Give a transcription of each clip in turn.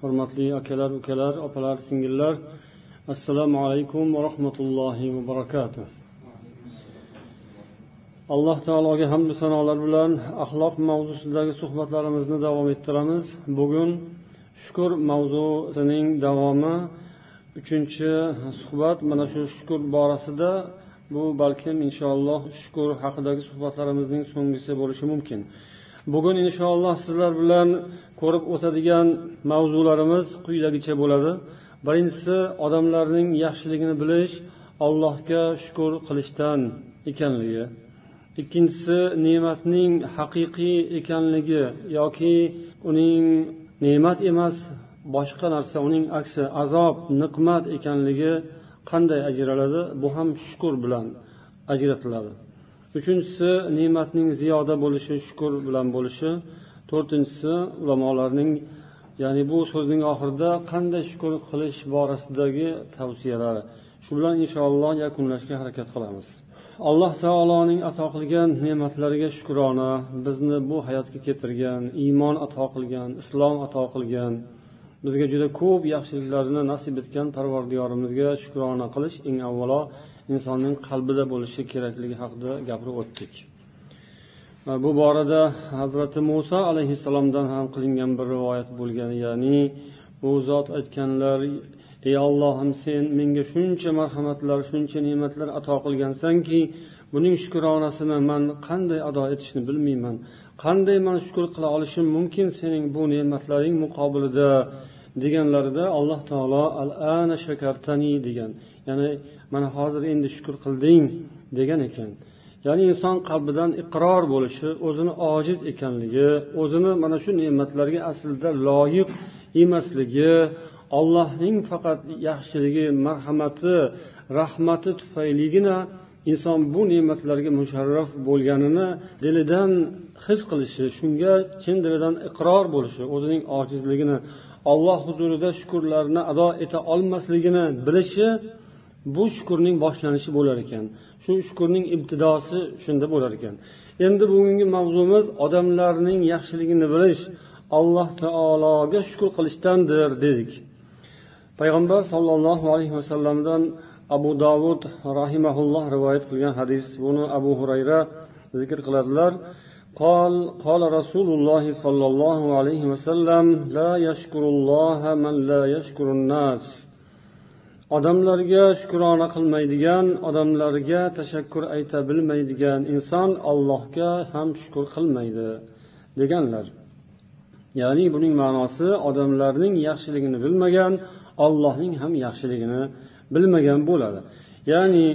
hurmatli akalar ukalar opalar singillar assalomu alaykum va rahmatullohi va barakatuh. Alloh taologa hamdu sanolar bilan axloq mavzusidagi suhbatlarimizni davom ettiramiz. Bugun shukur mavzusining davomi uchinchi suhbat. Mana shu shukur borasida bu balkim inshaalloh shukur haqidagi suhbatlarimizning so'nggisi bo'lishi mumkin. Bugun inshaalloh sizlar bilan ko'rib o'tadigan mavzularimiz quyidagicha bo'ladi. Birinchisi odamlarning yaxshiligini bilish allohga shukur qilishdan ekanligi. Ikkinchisi ne'matning haqiqiy ekanligi yoki uning ne'mat emas boshqa narsa uning aksi azob niqmat ekanligi qanday ajraladi? Bu ham shukur bilan ajratiladi. Uchinchisi ne'matning ziyoda bo'lishi shukur bilan bo'lishi. To'rtinchisi ulamolarning ya'ni bu so'zning oxirida qanday shukur qilish borasidagi tavsiyalari shu bilan inshaalloh yakunlashga harakat qilamiz. Alloh taoloning ato qilgan ne'matlariga shukrona. Bizni bu hayotga keltirgan iymon ato qilgan islom ato qilgan bizga juda ko'p yaxshiliklarni nasib etgan parvardiyorimizga shukrona qilish eng avvalo insonning qalbida bo'lishi kerakligi haqida gapirib o'tdik. Bu borada hazrati muso alayhissalomdan ham qilingan bir rivoyat bo'lgan ya'ni u zot aytganlar ey ollohim sen menga shuncha marhamatlar shuncha ne'matlar ato qilgansanki buning shukronasini man qanday ado etishni bilmayman. Qanday man shukur qila olishim mumkin sening bu ne'matlaring muqobilida? deganlarida alloh taolo al ana shakartani degan ya'ni mana hozir endi shukur qilding degan ekan. Ya'ni inson qalbidan iqror bo'lishi o'zini ojiz ekanligi o'zini mana shu ne'matlarga aslida loyiq emasligi ollohning faqat yaxshiligi marhamati rahmati tufayligina inson bu ne'matlarga musharraf bo'lganini dilidan his qilishi shunga chin dilidan iqror bo'lishi o'zining ojizligini olloh huzurida shukurlarni ado eta olmasligini bilishi bu shukurning boshlanishi bo'lar ekan. shu shukurning ibtidosi shunda bo'lar ekan endi bugungi mavzumiz odamlarning yaxshiligini bilish alloh taologa shukur qilishdandir dedik payg'ambar sollallohu alayhi vasallamdan abu dovud rahimaulloh rivoyat qilgan hadis buni abu hurayra zikr qiladilar قال قال رسول الله صلى الله عليه وسلم لا يشكر الله من لا يشكر الناس odamlarga shukrona qilmaydigan odamlarga tashakkur ayta bilmaydigan inson allohga ham shukur qilmaydi deganlar. Ya'ni buning ma'nosi odamlarning yaxshiligini bilmagan ollohning ham yaxshiligini bilmagan bo'ladi. Ya'ni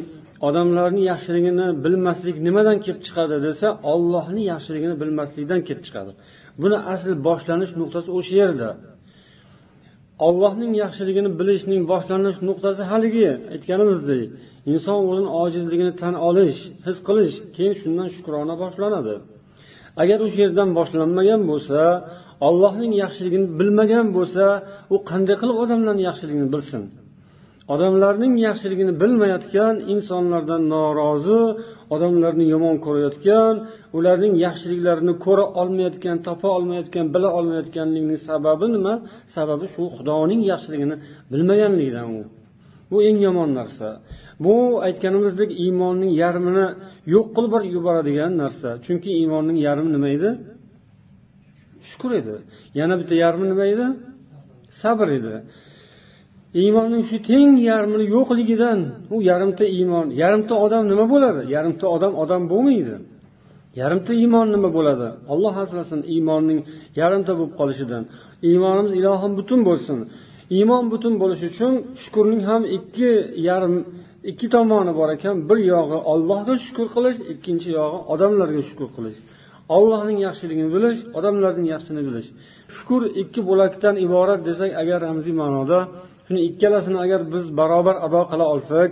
odamlarni yaxshiligini bilmaslik nimadan kelib chiqadi desa ollohni yaxshiligini bilmaslikdan kelib chiqadi. Buni asl boshlanish nuqtasi o'sha yerda. Ollohning yaxshiligini bilishning boshlanish nuqtasi haligi aytganimizdek. Inson o'zini ojizligini tan olish his qilish keyin shundan shukrona boshlanadi. Agar o'sha yerdan boshlanmagan bo'lsa ollohning yaxshiligini bilmagan bo'lsa u qanday qilib odamlarni yaxshiligini bilsin? Odamlarning yaxshiligini bilmayotgan insonlardan norozi odamlarni yomon ko'rayotgan ularning yaxshiliklarini ko'ra olmayotgan topa olmayotgan bila olmayotganligini sababi nima? Sababi shu xudoning yaxshiligini bilmaganligidan u. Bu eng yomon narsa. Bu aytganimizdek iymonning yarmini yo'q qilib yuboradigan narsa. Chunki iymonning yarmi nima edi? Shukur edi. Yana bitta yarmi nima edi? Sabr edi. Iymonning shu teng yarmini yo'qligidan u yarimta iymon yarimta odam nima bo'ladi? Yarimta odam odam bo'lmaydi. Yarimta iymon nima bo'ladi? Alloh asrasin iymonning yarimta bo'lib qolishidan. Iymonimiz ilohim butun bo'lsin. Iymon butun bo'lishi uchun shukurning ham ikki yarim ikki tomoni bor ekan. Bir yog'i ollohga shukur qilish ikkinchi yog'i odamlarga shukur qilish. Ollohning yaxshiligini bilish odamlarning yaxshiligini bilish. Shukur ikki bo'lakdan iborat desak agar ramziy ma'noda shuni ikkalasini agar biz barobar ado qila olsak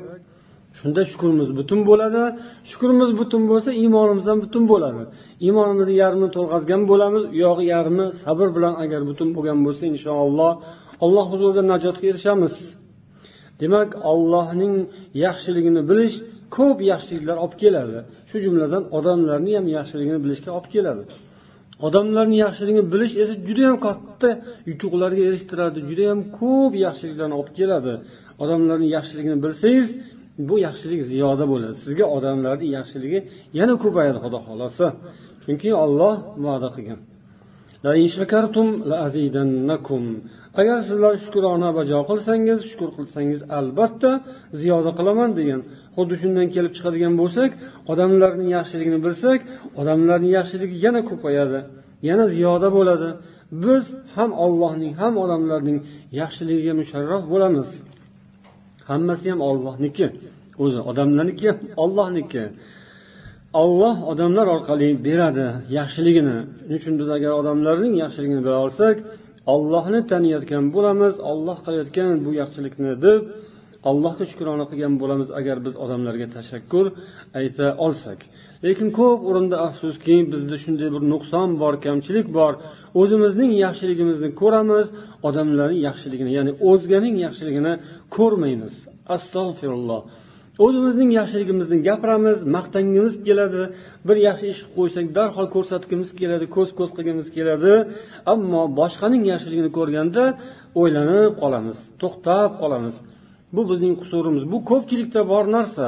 shunda shukurimiz butun bo'ladi. Shukurimiz butun bo'lsa iymonimiz ham butun bo'ladi. Iymonimizni yarmini to'lg'azgan bo'lamiz u yog'i yarmi sabr bilan agar butun bo'lgan bo'lsa inshaalloh alloh huzurida najotga erishamiz. Demak ollohning yaxshiligini bilish ko'p yaxshiliklar olib keladi. Shu jumladan odamlarni ham yaxshiligini bilishga olib keladi. Odamlarni yaxshiligini bilish esa judayam katta yutuqlarga erishtiradi judayam ko'p yaxshiliklarni olib keladi. Odamlarni yaxshiligini bilsangiz bu yaxshilik ziyoda bo'ladi. Sizga odamlarni yaxshiligi yana ko'payadi xudo xohlasa. Chunki olloh va'da qilgan. Agar sizlar shukrona bajo qilsangiz shukur qilsangiz albatta ziyoda qilaman degan. Xuddi shundan kelib chiqadigan bo'lsak odamlarning yaxshiligini bilsak odamlarning yaxshiligi yana ko'payadi yana ziyoda bo'ladi. Biz ham ollohning ham odamlarning yaxshiligiga musharraf bo'lamiz. Hammasi ham ollohniki o'zi odamlarniki ham ollohniki olloh odamlar orqali beradi yaxshiligini. Shuning uchun biz agar odamlarning yaxshiligini bila olsak ollohni taniyotgan bo'lamiz olloh qilayotgan bu yaxshilikni deb allohga shukrona qilgan bo'lamiz agar biz odamlarga tashakkur ayta olsak. Lekin ko'p o'rinda afsuski bizda shunday bir nuqson bor kamchilik bor. O'zimizning yaxshiligimizni ko'ramiz odamlarning yaxshiligini ya'ni o'zganing yaxshiligini ko'rmaymiz. Astag'firulloh o'zimizning yaxshiligimizni gapiramiz maqtangimiz keladi bir yaxshi ish qilib qo'ysak darhol ko'rsatgimiz keladi ko'z ko'z qilgimiz keladi. Ammo boshqaning yaxshiligini ko'rganda o'ylanib qolamiz to'xtab qolamiz. Bu bizning qusurimiz. Bu ko'pchilikda bor narsa.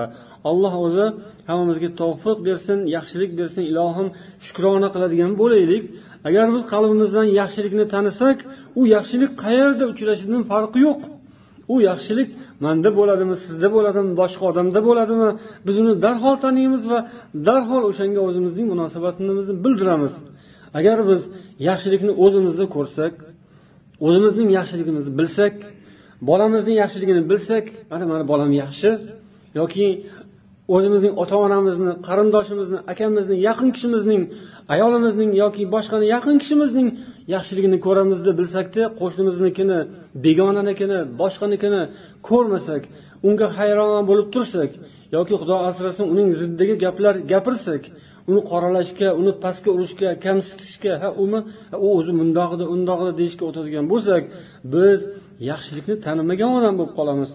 Alloh o'zi hammamizga tavfiq bersin yaxshilik bersin ilohim shukrona qiladigan bo'laylik. Agar biz qalbimizdan yaxshilikni tanisak u yaxshilik qayerda uchrashidan farqi yo'q. U yaxshilik manda bo'ladimi sizda bo'ladimi boshqa odamda bo'ladimi? Biz uni darhol taniymiz va darhol o'shanga o'zimizning munosabatimizni bildiramiz. Agar biz yaxshilikni o'zimizda ko'rsak o'zimizning yaxshiligimizni bilsak bolamizni yaxshiligini bilsak mana mani bolam yaxshi yoki o'zimizning ota onamizni qarindoshimizni akamizni yaqin kishimizning ayolimizning yoki boshqani yaqin kishimizning yaxshiligini ko'ramiz deb bilsakda qo'shnimiznikini begonanikini boshqanikini ko'rmasak unga hayron bo'lib tursak yoki xudo asrasin uning ziddagi gaplar gapirsak uni qoralashga uni pastga urishga kamsitishga ha umi u o'zi mundoq edi undoq edi deyishga o'tadigan bo'lsak biz yaxshilikni tanimagan odam bo'lib qolamiz.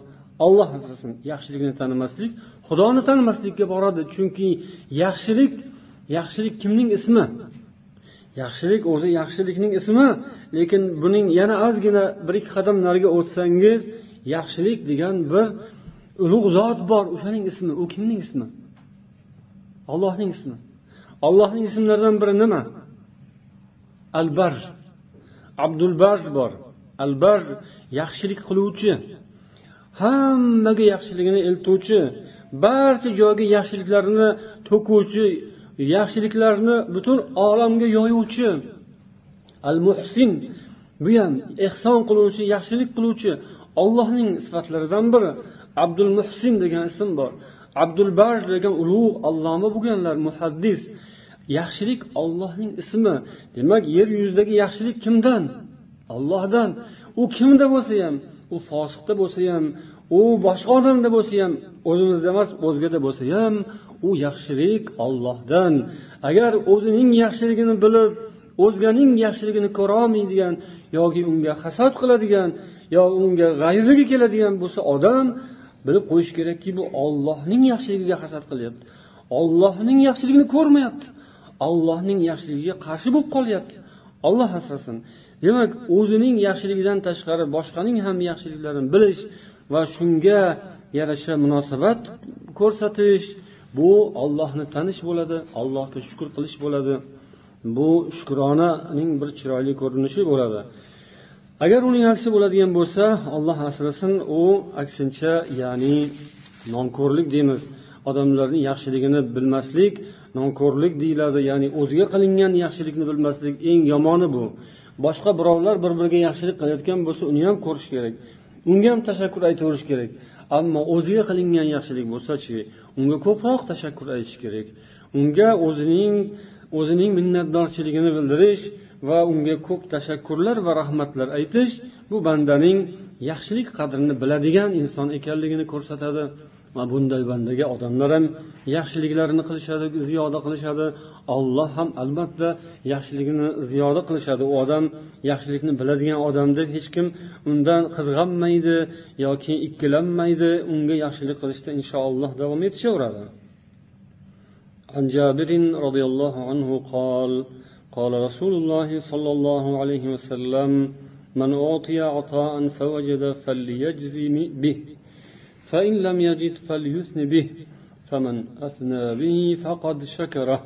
Olloh asrasin yaxshilikni tanimaslik xudoni tanimaslikka boradi. Chunki yaxshilik yaxshilik kimning ismi? Yaxshilik o'zi yaxshilikning ismi. Lekin buning yana ozgina bir ikki qadam nariga o'tsangiz yaxshilik degan bir ulug' zot bor. O'shaning ismi u kimning ismi? Ollohning ismi. Ollohning ismlaridan biri nima? Albar abdulbar bor. Albar yaxshilik qiluvchi. Hammaga yaxshiligini eltuvchi barcha joyga yaxshiliklarni to'kuvchi yaxshiliklarni butun olamga yoyuvchi al muhsin bu ham ehson qiluvchi yaxshilik qiluvchi ollohning sifatlaridan biri. Abdul muhsin degan ism bor. Abdul baj degan ulug' alloma bo'lganlar muhaddis. Yaxshilik ollohning ismi. Demak yer yuzidagi yaxshilik kimdan? Ollohdan u kimda bo'lsa ham? U fosiqda bo'lsa ham. U boshqa odamda bo'lsa ham? O'zimizda emas o'zgada bo'lsa ham. U yaxshilik ollohdan agar o'zining yaxshiligini bilib o'zganing yaxshiligini ko'rolmaydigan yoki unga hasad qiladigan yo unga g'ayrligi keladigan bo'lsa odam bilib qo'yish kerakki bu ollohning yaxshiligiga hasad qilyapti. Ollohning yaxshiligini ko'rmayapti. Ollohning yaxshiligiga qarshi bo'lib qolyapti. Olloh asrasin. Demak o'zining yaxshiligidan tashqari boshqaning ham yaxshiliklarini bilish va shunga yarasha munosabat ko'rsatish bu ollohni tanish bo'ladi allohga shukur qilish bo'ladi. Bu shukronaning bir chiroyli ko'rinishi bo'ladi. Agar uning aksi bo'ladigan bo'lsa olloh asrasin u aksincha ya'ni nonko'rlik deymiz. Odamlarning yaxshiligini bilmaslik nonko'rlik deyiladi ya'ni o'ziga qilingan yaxshilikni bilmaslik eng yomoni bu. Boshqa birovlar bir biriga yaxshilik qilayotgan bo'lsa uni ham ko'rish kerak. Unga ham tashakkur aytaverish kerak. Ammo o'ziga qilingan yaxshilik bo'lsachi unga ko'proq tashakkur aytish kerak. Unga o'zining o'zining minnatdorchiligini bildirish va unga ko'p tashakkurlar va rahmatlar aytish bu bandaning yaxshilik qadrini biladigan inson ekanligini ko'rsatadi. va bunday bandaga odamlar ham yaxshiliklarini qilishadi ziyoda qilishadi olloh ham albatta yaxshiligini ziyoda qilishadi u odam yaxshilikni biladigan odam deb hech kim undan qizg'anmaydi yoki ikkilanmaydi unga yaxshilik qilishda inshaalloh davom etishaveradi عن جابر رضي الله عنه قال قال رسول الله صلى الله عليه وسلم من أعطي عطاء فوجد فليجزي به فإن لم يجد فليثن به فمن أثنى به فقد شكره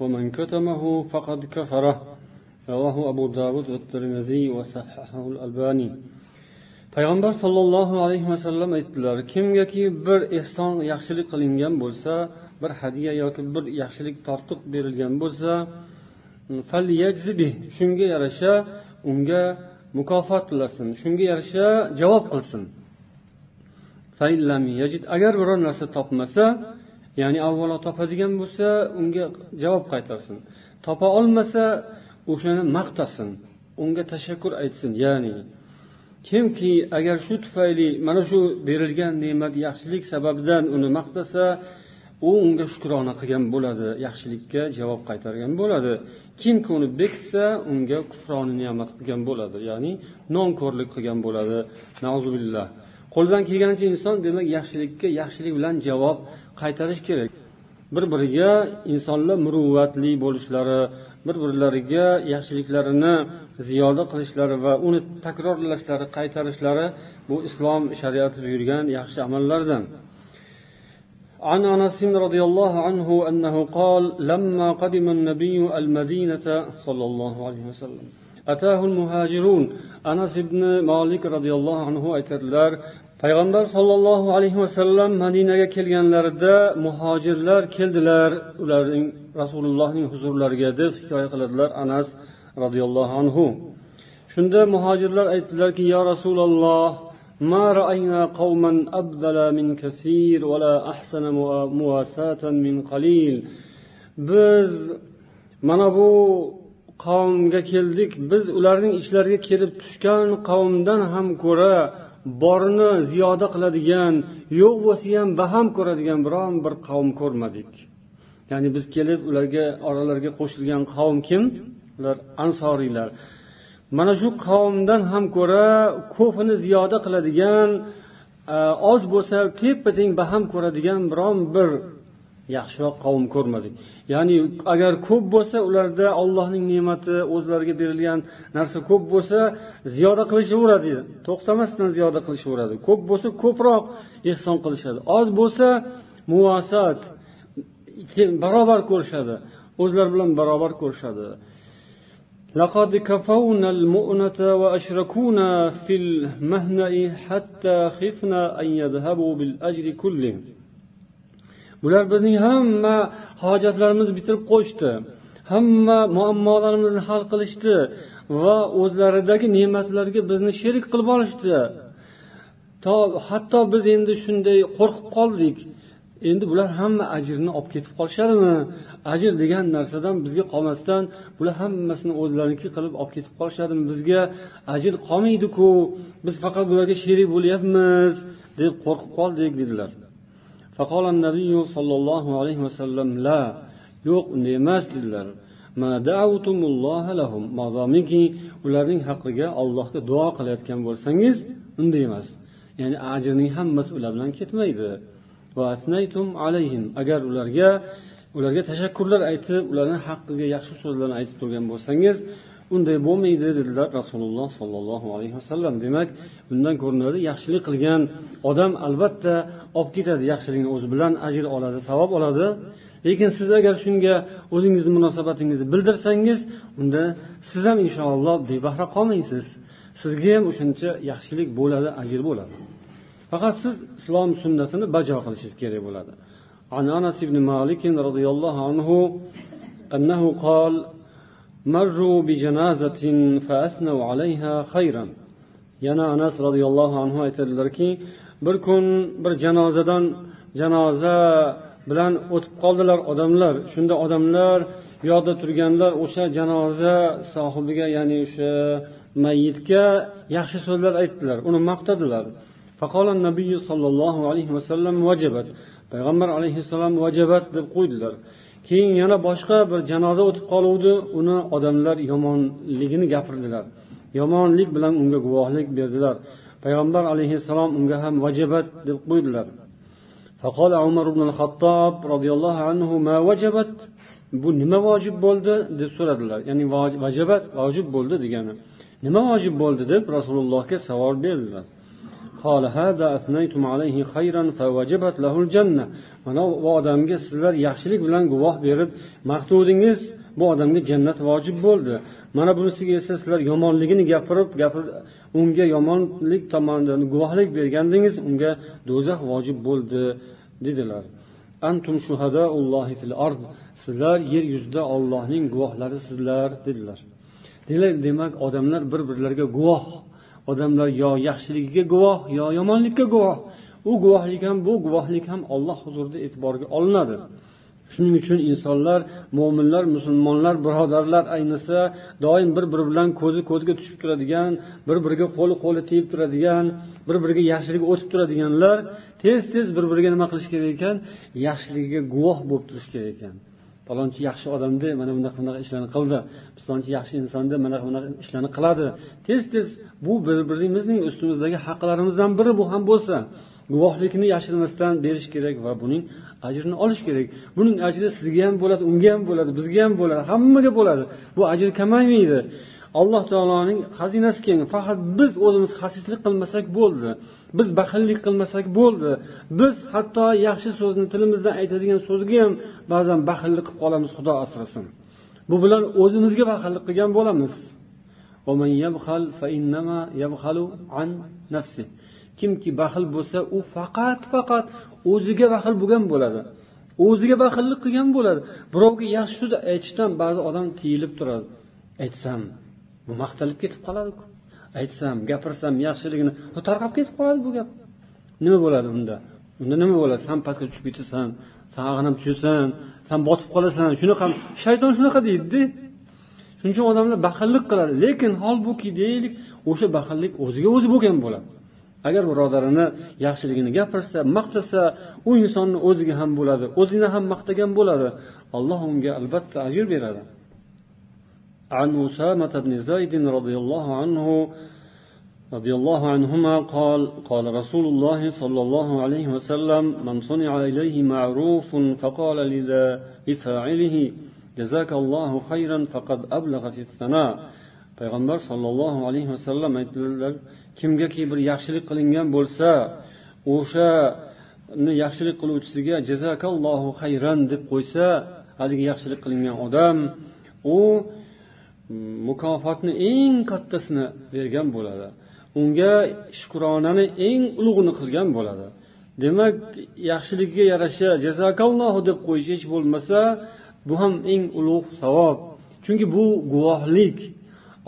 ومن كتمه فقد كفره رواه أبو داود والترمذي وصححه الألباني payg'ambar sollallohu alayhi vasallam aytdilar kimgaki bir ehson yaxshilik qilingan bo'lsa bir hadya yoki bir yaxshilik tortiq berilgan bo'lsa shunga yarasha unga mukofot tilasin shunga yarasha javob qilsin Agar biror narsa topmasa ya'ni avvalo topadigan bo'lsa unga javob qaytarsin. Topa olmasa o'shani maqtasin unga tashakkur aytsin. Ya'ni kimki agar shu tufayli mana shu berilgan ne'mat yaxshilik sababidan uni maqtasa u unga shukrona qilgan bo'ladi yaxshilikka javob qaytargan bo'ladi. Kimki uni bekitsa unga kufroni ne'mat qilgan bo'ladi ya'ni nonko'rlik qilgan bo'ladi. Nauzubillah. qo'lidan kelganicha inson demak yaxshilikka yaxshilik bilan javob qaytarish kerak bir biriga insonlar muruvvatli bo'lishlari bir birlariga yaxshiliklarini ziyoda qilishlari va uni takrorlashlari qaytarishlari bu islom shariati buyurgan yaxshi amallardan عن انس رضي الله عنه انه قال لما قدم النبي المدينه صلى الله عليه وسلم اتاه المهاجرون انس بن مالك رضي الله عنه aytadilar payg'ambar sollallohu alayhi vasallam madinaga kelganlarida muhojirlar keldilar ularning rasulullohning huzurlariga deb hikoya qiladilar anas roziyallohu anhu shunda muhojirlar aytdilarki yo rasululloh ما رأينا قوما أبذل من كثير ولا أحسن مواساة من قليل biz mana bu qavmga keldik biz ularning ishlariga kelib tushgan qavmdan ham ko'ra borni ziyoda qiladigan yo'q bo'lsa ham baham ko'radigan biron bir qavm ko'rmadik. Ya'ni biz kelib ularga oralariga qo'shilgan qavm kim? Ular ansoriylar. Mana shu qavmdan ham ko'ra ko'pini ziyoda qiladigan e, oz bo'lsa teppa teng baham ko'radigan biron bir yaxshiroq qavm ko'rmadik. ya'ni agar ko'p bo'lsa ularda ollohning ne'mati o'zlariga berilgan narsa ko'p bo'lsa ziyoda qilishaveradi to'xtamasdan ziyoda qilishaveradi ko'p bo'lsa ko'proq ehson qilishadi oz bo'lsa muvasat barobar ko'rishadi o'zlari bilan barobar ko'rishadi لقد كفونا المؤنة وأشركونا في المهنأ حتى خفنا أن يذهبوا بالأجر كله bular bizning hamma hojatlarimizni bitirib qo'yishdi. Hamma muammolarimizni hal qilishdi va o'zlaridagi ne'matlarga bizni sherik qilib olishdi. To hatto biz endi shunday qo'rqib qoldik. Endi bular hamma ajrni olib ketib qolishadimi ajr degan narsadan bizga qolmasdan bular hammasini o'zlariniki qilib olib ketib qolishadimi bizga ajr qolmaydiku. Biz faqat bularga sherik bo'lyapmiz deb qo'rqib qoldik dedilar. فقال النبي صلى الله عليه وسلم لا yo'q unday emas dedilar modomiki ularning haqqiga allohga duo qilayotgan bo'lsangiz unday emas ya'ni ajrning hammasi ular bilan ketmaydi agar ularga ularga tashakkurlar aytib ularni haqqiga yaxshi so'zlarni aytib turgan bo'lsangiz unday bo'lmaydi dedilar rasululloh sollallohu alayhi vasallam demak bundan ko'rinadi yaxshilik qilgan odam albatta olib ketadi yaxshilikni o'zi bilan ajr oladi savob oladi lekin siz agar shunga o'zingizni munosabatingizni bildirsangiz unda siz ham inshaalloh bebahra qolmaysiz sizga ham o'shancha yaxshilik bo'ladi ajr bo'ladi faqat siz islom sunnatini bajo qilishingiz kerak bo'ladi عن انس بن مالك رضي الله عنه انه قال مروا بجنازة فأثنوا عليها خيرا yana anas roziyallohu anhu aytadilarki bir kun bir janozadan janoza bilan o'tib qoldilar odamlar shunda odamlar bu yoqda turganlar o'sha janoza sohibiga ya'ni o'sha mayyitga yaxshi so'zlar aytdilar uni maqtadilar nabiy sollallohu alayhi vasallam vajabat payg'ambar alayhissalom vajabat deb qo'ydilar keyin yana boshqa bir janoza o'tib qoluvdi uni odamlar yomonligini gapirdilar yomonlik bilan unga guvohlik berdilar payg'ambar alayhissalom unga ham vajabat deb qo'ydilar فقال عمر بن الخطاب رضي الله عنه ما وجبت bu nima vojib bo'ldi deb so'radilar ya'ni vajabat vojib bo'ldi degani nima vojib bo'ldi deb rasulullohga savol berdilar Mana bu odamga sizlar yaxshilik bilan guvoh berib maqtudingiz bu odamga jannat vojib bo'ldi. Mana bunisiga esa sizlar yomonligini gapirib gapirib unga yomonlik tomonidan guvohlik bergandingiz unga do'zax vojib bo'ldi dedilar. Antum fil ard sizlar yer yuzida ollohning guvohlarisizlar dedilar. Demak odamlar bir birlariga guvoh odamlar yo yaxshiligiga guvoh yo yomonlikka guvoh. U guvohlik ham bu guvohlik ham olloh huzurida e'tiborga olinadi. Shuning uchun insonlar mo'minlar musulmonlar birodarlar ayniqsa doim bir biri bilan ko'zi ko'zga tushib turadigan bir biriga qo'li qo'li tegib turadigan bir biriga yaxshilik o'tib turadiganlar tez tez bir biriga nima qilish kerak ekan? Yaxshiligiga guvoh bo'lib turish kerak ekan. Palonchi yaxshi odamda mana bunaqa bunaqa ishlarni qildi. Pistonchi yaxshi insonda mana bunaqa ishlarni qiladi. Tez tez bu bir birimizning ustimizdagi haqlarimizdan biri bu ham bo'lsa guvohlikni yashirmasdan berish kerak va buning ajrini olish kerak. Buning ajri sizga ham bo'ladi unga ham bo'ladi bizga ham bo'ladi hammaga bo'ladi. Bu ajr kamaymaydi alloh taoloning xazinasi keng faqat biz o'zimiz xasislik qilmasak bo'ldi. Biz baxillik qilmasak bo'ldi. Biz hatto yaxshi so'zni tilimizdan aytadigan so'zga ham ba'zan baxillik qilib qolamiz xudo asrasin. Bu bilan o'zimizga baxillik qilgan bo'lamiz. Kimki baxil bo'lsa u faqat faqat o'ziga baxil bo'lgan bo'ladi. O'ziga baxillik qilgan bo'ladi. Birovga yaxshi so'z aytishdan ba'zi odam tiyilib turadi. Aytsam bu maqtalib ketib qoladiku. Aytsam gapirsam yaxshiligini tarqab ketib qoladi bu gap. Nima bo'ladi unda? Unda nima bo'ladi? San pastga tushib ketasan san ag'anab tushasan san botib qolasan shunaqa shayton shunaqa deydida shuning uchun odamlar baxillik qiladi. Lekin holbuki deylik o'sha baxillik o'ziga o'zi bo'lgan bo'ladi. Agar birodarini yaxshiligini gapirsa maqtasa u insonni o'ziga ham bo'ladi o'zini ham maqtagan bo'ladi. Alloh unga albatta ajr beradi. عن أسامة بن زيد رضي الله عنه رضي الله عنهما قال قال رسول الله صلى الله عليه وسلم من صنع إليه معروف فقال لفاعله جزاك الله خيرا فقد أبلغ في الثناء payg'ambar sollallohu alayhi vasallam aytdilar kimgaki bir yaxshilik qilingan bo'lsa o'shani yaxshilik qiluvchisiga jazakallohu xayran deb qo'ysa haligi yaxshilik qilingan odam u mukofotni eng kattasini bergan bo'ladi. Unga shukronani eng ulug'ini qilgan bo'ladi. Demak yaxshiligiga yarasha jazakallohu deb qo'yish hech bo'lmasa bu ham eng ulug' savob. Chunki bu guvohlik.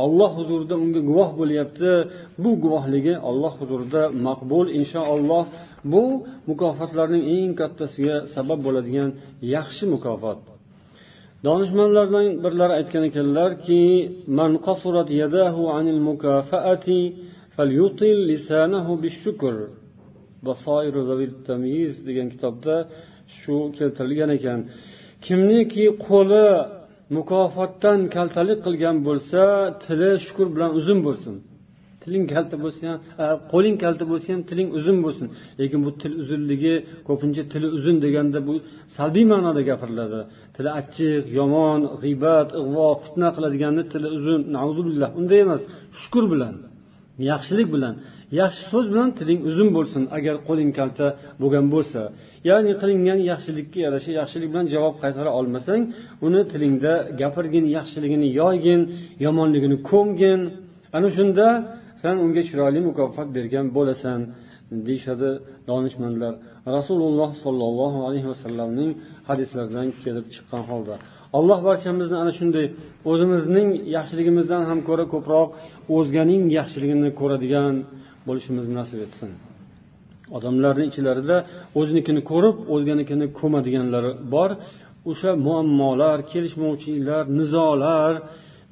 Olloh huzurida unga guvoh bo'lyapti. Bu guvohligi olloh huzurida maqbul inshaalloh. Bu mukofotlarning eng kattasiga sabab bo'ladigan yaxshi mukofot. Donishmandlardan birlari aytgan ekanlarki man qasurat yadahu anil mukafaati falyutil lisanahu bishukr. Degan kitobda shu keltirilgan ekan. Kimniki qo'li mukofotdan kaltalik qilgan bo'lsa tili shukur bilan uzun bo'lsin. Tiling kalta bo'lsa ham e, qo'ling kalta bo'lsa ham tiling uzun bo'lsin. Lekin bu til uzunligi ko'pincha tili uzun deganda bu salbiy ma'noda gapiriladi. Tili achchiq yomon g'iybat ig'vo fitna qiladiganni tili uzun nauzubillah unday emas shukur bilan yaxshilik bilan yaxshi so'z bilan tiling uzun bo'lsin agar qo'ling kalta bo'lgan bo'lsa. Ya'ni qilingan yaxshilikka yarasha yaxshilik bilan javob qaytara olmasang uni tilingda gapirgin yaxshiligini yoygin yomonligini ko'mgin. Ana shunda san unga chiroyli mukofot bergan bo'lasan deyishadi donishmandlar. Rasululloh sollallohu alayhi vasallamning hadislaridan kelib chiqqan holda. Alloh barchamizni ana shunday o'zimizning yaxshiligimizdan ham ko'ra ko'proq o'zganing yaxshiligini ko'radigan bo'lishimizni nasib etsin. Odamlarni ichlarida o'zinikini ko'rib o'zganikini ko'madiganlari bor. O'sha muammolar kelishmovchiliklar nizolar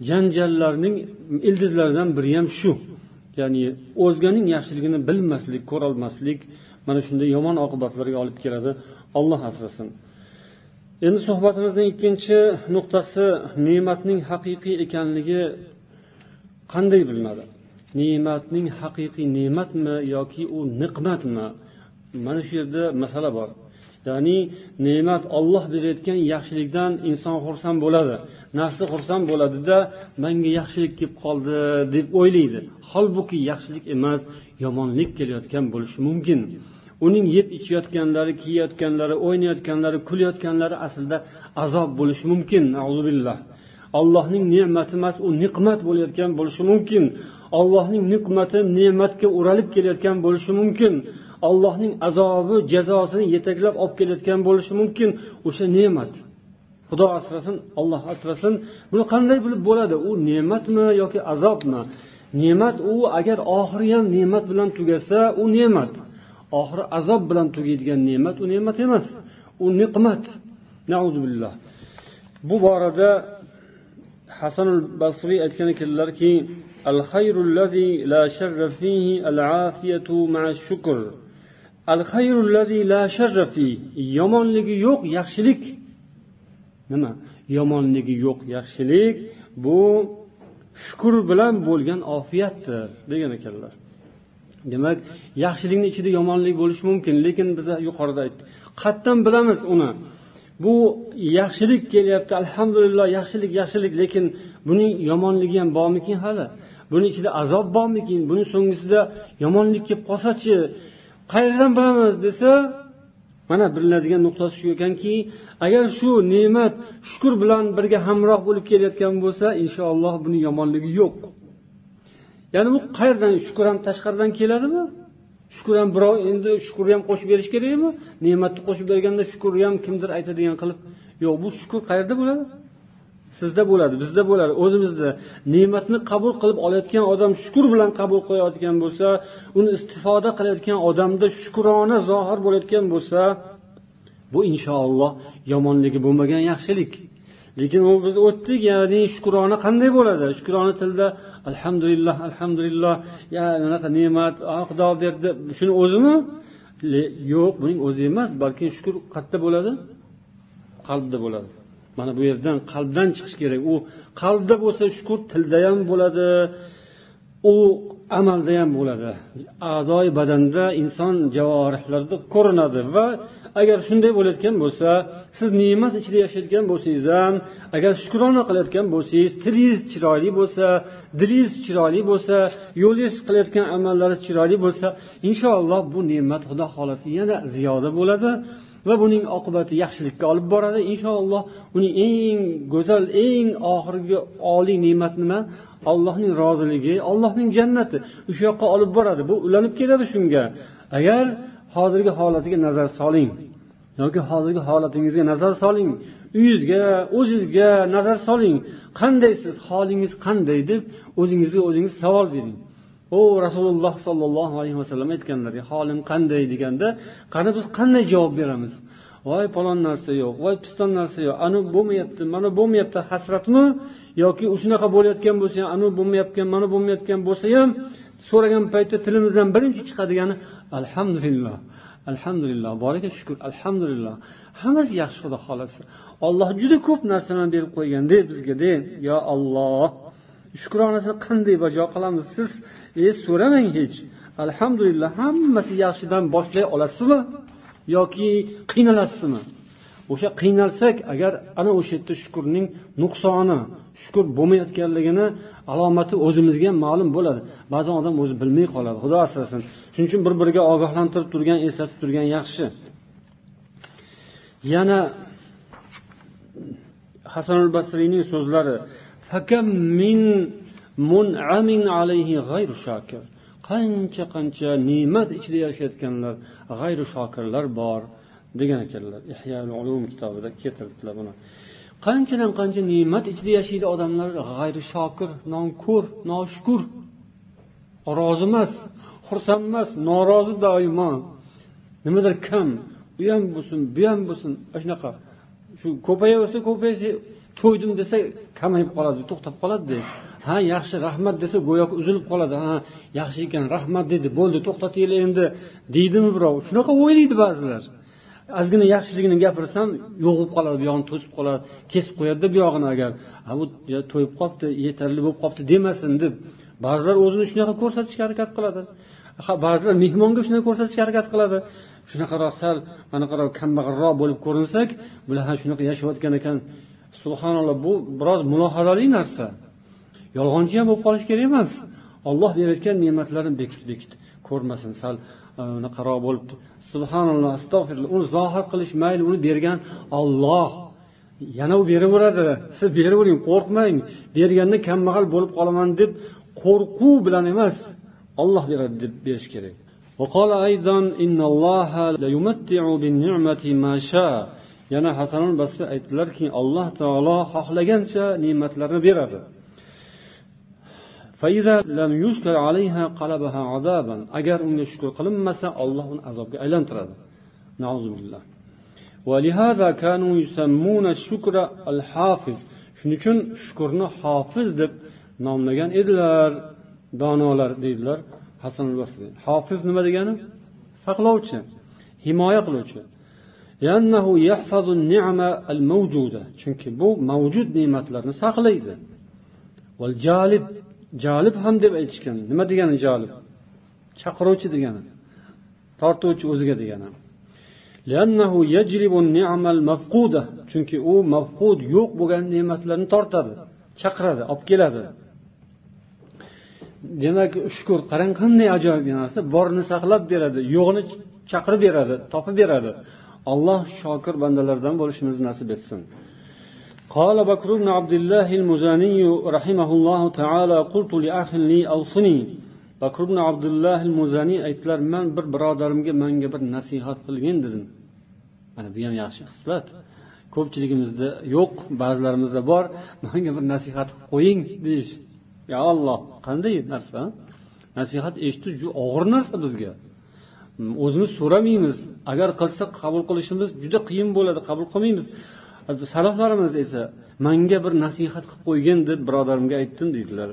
janjallarning ildizlaridan biri ham shu. Ya'ni o'zganing yaxshiligini bilmaslik ko'rolmaslik mana shunday yomon oqibatlarga olib keladi. Olloh asrasin. Endi suhbatimizning ikkinchi nuqtasi ne'matning haqiqiy ekanligi qanday bilinadi? Ne'matning haqiqiy ne'matmi yoki u niqmatmi? Mana shu yerda masala bor. Ya'ni ne'mat olloh berayotgan yaxshilikdan inson xursand bo'ladi. Nafsi xursand bo'ladida manga yaxshilik kelib qoldi deb o'ylaydi. Holbuki yaxshilik emas yomonlik kelayotgan bo'lishi mumkin. Uning yeb ichayotganlari kiyayotganlari o'ynayotganlari kulayotganlari aslida azob bo'lishi mumkin. Allohning ne'mati emas u niqmat bo'layotgan bo'lishi mumkin. Allohning niqmati ne'matga o'ralib kelayotgan bo'lishi mumkin. Allohning azobi jazosini yetaklab olib kelayotgan bo'lishi mumkin. O'sha ne'mat. Xudo asrasin olloh asrasin. Buni qanday bilib bo'ladi? U ne'matmi yoki azobmi? Ne'mat u agar oxiri ham ne'mat bilan tugasa u ne'mat. Oxiri azob bilan tugaydigan ne'mat u ne'mat emas. U niqmat. Billah. Bu borada hasanul basriy aytgan ekanlarki al la sharra fihi al afiyatu ma'a shukr al la sharra fihi. Yomonligi yo'q yaxshilik. Nima? Yomonligi yo'q yaxshilik bu shukur bilan bo'lgan ofiyatdir degan ekanlar. Demak yaxshilikni ichida yomonlik bo'lishi mumkin lekin biza yuqorida aytdik qayerdan bilamiz uni. Bu yaxshilik kelyapti alhamdulillah yaxshilik yaxshilik lekin buning yomonligi ham bormikin hali? Buni ichida azob bormikin? Buni so'nggisida yomonlik kelib qolsachi qayerdan bilamiz desa mana bilinadigan nuqtasi shu ekanki agar shu ne'mat shukur bilan birga hamroh bo'lib kelayotgan bo'lsa inshaalloh buni yomonligi yo'q. Ya'ni bu qayerdan shukur ham tashqaridan keladimi? Shukur ham birov endi shukurni ham qo'shib berish kerakmi? Ne'matni qo'shib berganda shukurni ham kimdir aytadigan qilib yo'q bu shukur qayerda bo'ladi? Sizda bo'ladi bizda bo'ladi o'zimizda. Ne'matni qabul qilib olayotgan odam shukur bilan qabul qilayotgan bo'lsa uni istifoda qilayotgan odamda shukrona zohir bo'layotgan bo'lsa bu inshaalloh yomonligi bo'lmagan yaxshilik. Lekin u biz o'tdik ya'ni shukrona qanday bo'ladi? Shukrona tilda alhamdulillah alhamdulillah ya anaqa ne'mat xudo berdi. Shuni o'zimi? Yo'q buning o'zi emas balki shukur qayerda bo'ladi? Qalbda bo'ladi. Mana bu yerdan qalbdan chiqish kerak. U qalbda bo'lsa shukur tilda ham bo'ladi u amalda ham bo'ladi. A'zoyi badanda inson javorihlarda ko'rinadi va agar shunday bo'layotgan bo'lsa siz ne'mat ichida yashayotgan bo'lsangiz ham agar shukrona qilayotgan bo'lsangiz tilingiz chiroyli bo'lsa dilingiz chiroyli bo'lsa yo'lingiz qilayotgan amallaringiz chiroyli bo'lsa inshaalloh bu ne'mat xudo xohlasa yana ziyoda bo'ladi va buning oqibati yaxshilikka olib boradi. Inshaalloh uning eng go'zal eng oxirgi oliy ne'mat nima? Allohning roziligi allohning jannati. O'sha yoqqa olib boradi. Bu ulanib keladi shunga. Agar hozirgi holatiga nazar soling. Yoki hozirgi holatingizga nazar soling. Uyingizga o'zingizga nazar soling. Qandaysiz holingiz qanday deb o'zingizga o'zingiz savol bering. O rasululloh sollallohu alayhi vasallam aytganlar holim qanday deganda qani biz qanday javob beramiz? Voy palon narsa yo'q voy piston narsa yo'q anavi bo'lmayapti mana bo'lmayapti hasratmi? Yoki shunaqa bo'layotgan bo'lsa ham anavi bo'lmayotgan mana bo'lmayotgan bo'lsa ham so'ragan paytda tilimizdan birinchi chiqadigani alhamdulillah. Alhamdulillah boriga shukur alhamdulillah. Hammasi yaxshi xudo xohlasa. Olloh juda ko'p narsalarni berib qo'ygande bizga de. Yo olloh shukronasini qanday bajo qilamiz? Siz e so'ramang hech. Alhamdulillah hammasi yaxshidan boshlay olasizmi? Yoki qiynalasizmi? O'sha qiynalsak agar ana o'sha yerda shukurning nuqsoni shukur bo'lmayotganligini alomati o'zimizga ham ma'lum bo'ladi. Ba'zan odam o'zi bilmay qoladi. Xudo asrasin. Shuning uchun bir biriga ogohlantirib turgan eslatib turgan yaxshi. Yana hasan al basriyning so'zlari qancha qancha ne'mat ichida yashayotganlar g'ayru shokirlar bor degan ekanlar. Ulum kitobida keltiribdilar buni. Qanchadan qancha ne'mat ichida yashaydi odamlar? G'ayri shokir nonko'r noshukur rozi emas. Xursandemas norozi doimo. Nimadir kam u ham bo'lsin bu ham bo'lsin shunaqa shu ko'payaversa ko'paysa to'ydim desa kamayib qoladi to'xtab qoladida ha yaxshi rahmat desa go'yoki uzilib qoladi. Ha yaxshi ekan rahmat dedi bo'ldi to'xtatinglar endi. Deydimi birov? Shunaqa o'ylaydi ba'zilar. Ozgina yaxshiligini gapirsam yo'q bo'lib qoladi buyog'ini to'sib qoladi kesib qo'yadida bu yog'ini agar bu to'yib qolibdi yetarli bo'lib qolibdi demasin deb. Ba'zilar o'zini shunaqa ko'rsatishga harakat qiladi. Ba'zilar mehmonga shunaqa ko'rsatishga harakat qiladi. Shunaqaroq sal anaqaroq kambag'alroq bo'lib ko'rinsak bular ha shunaqa yashayotgan ekan. Subhanalloh bu biroz mulohazali narsa. Yolg'onchi ham bo'lib qolish kerak emas. Olloh berayotgan ne'matlarni bekit bekit ko'rmasin sal. Anaqaroq bo'lib subhanalloh astag'firulloh uni zohir qilish mayli uni bergan olloh yana u beraveradi siz beravering qo'rqmang. Berganda kambag'al bo'lib qolaman deb qo'rquv bilan emas. olloh beradi deb berish kerak وقال أيضا إن الله ليمتع بالنعمة ما شاء yana hasanul basri aytdilarki alloh taolo xohlagancha ne'matlarni beradi agar unga shukur qilinmasa olloh uni azobga aylantiradi shuning uchun shukurni hofiz deb nomlagan edilar Donolar deydilar hasan basriy hofiz nima degani? Saqlovchi himoya qiluvchi. Chunki bu mavjud ne'matlarni saqlaydi. Jalib jalib ham deb aytishgan. Nima degani jalib? Chaqiruvchi degani. Tortuvchi o'ziga degani. Chunki u mafqud yo'q bo'lgan ne'matlarni tortadi chaqiradi olib keladi. demak shukur qarang qanday ajoyib narsa borni saqlab beradi yo'qni chaqirib beradi topib beradi alloh shokir bandalardan bo'lishimizni nasib etsin قال بكر بن عبد الله المزاني رحمه الله تعالى قلت لأخ لي أوصني bakr ibn abdulloh muzaniy aytdilar man bir birodarimga manga bir nasihat qilgin dedim mana bu ham yaxshi xislat ko'pchiligimizda yo'q ba'zilarimizda bor manga bir nasihat qilib qo'ying deyish Ya olloh qanday narsa? Nasihat eshitish juda og'ir narsa bizga. Mm, o'zimiz so'ramaymiz. Agar qilsak qabul qilishimiz juda qiyin bo'ladi qabul qilmaymiz. Saloflarimiz esa manga bir nasihat qilib qo'ygin deb birodarimga aytdim deydilar.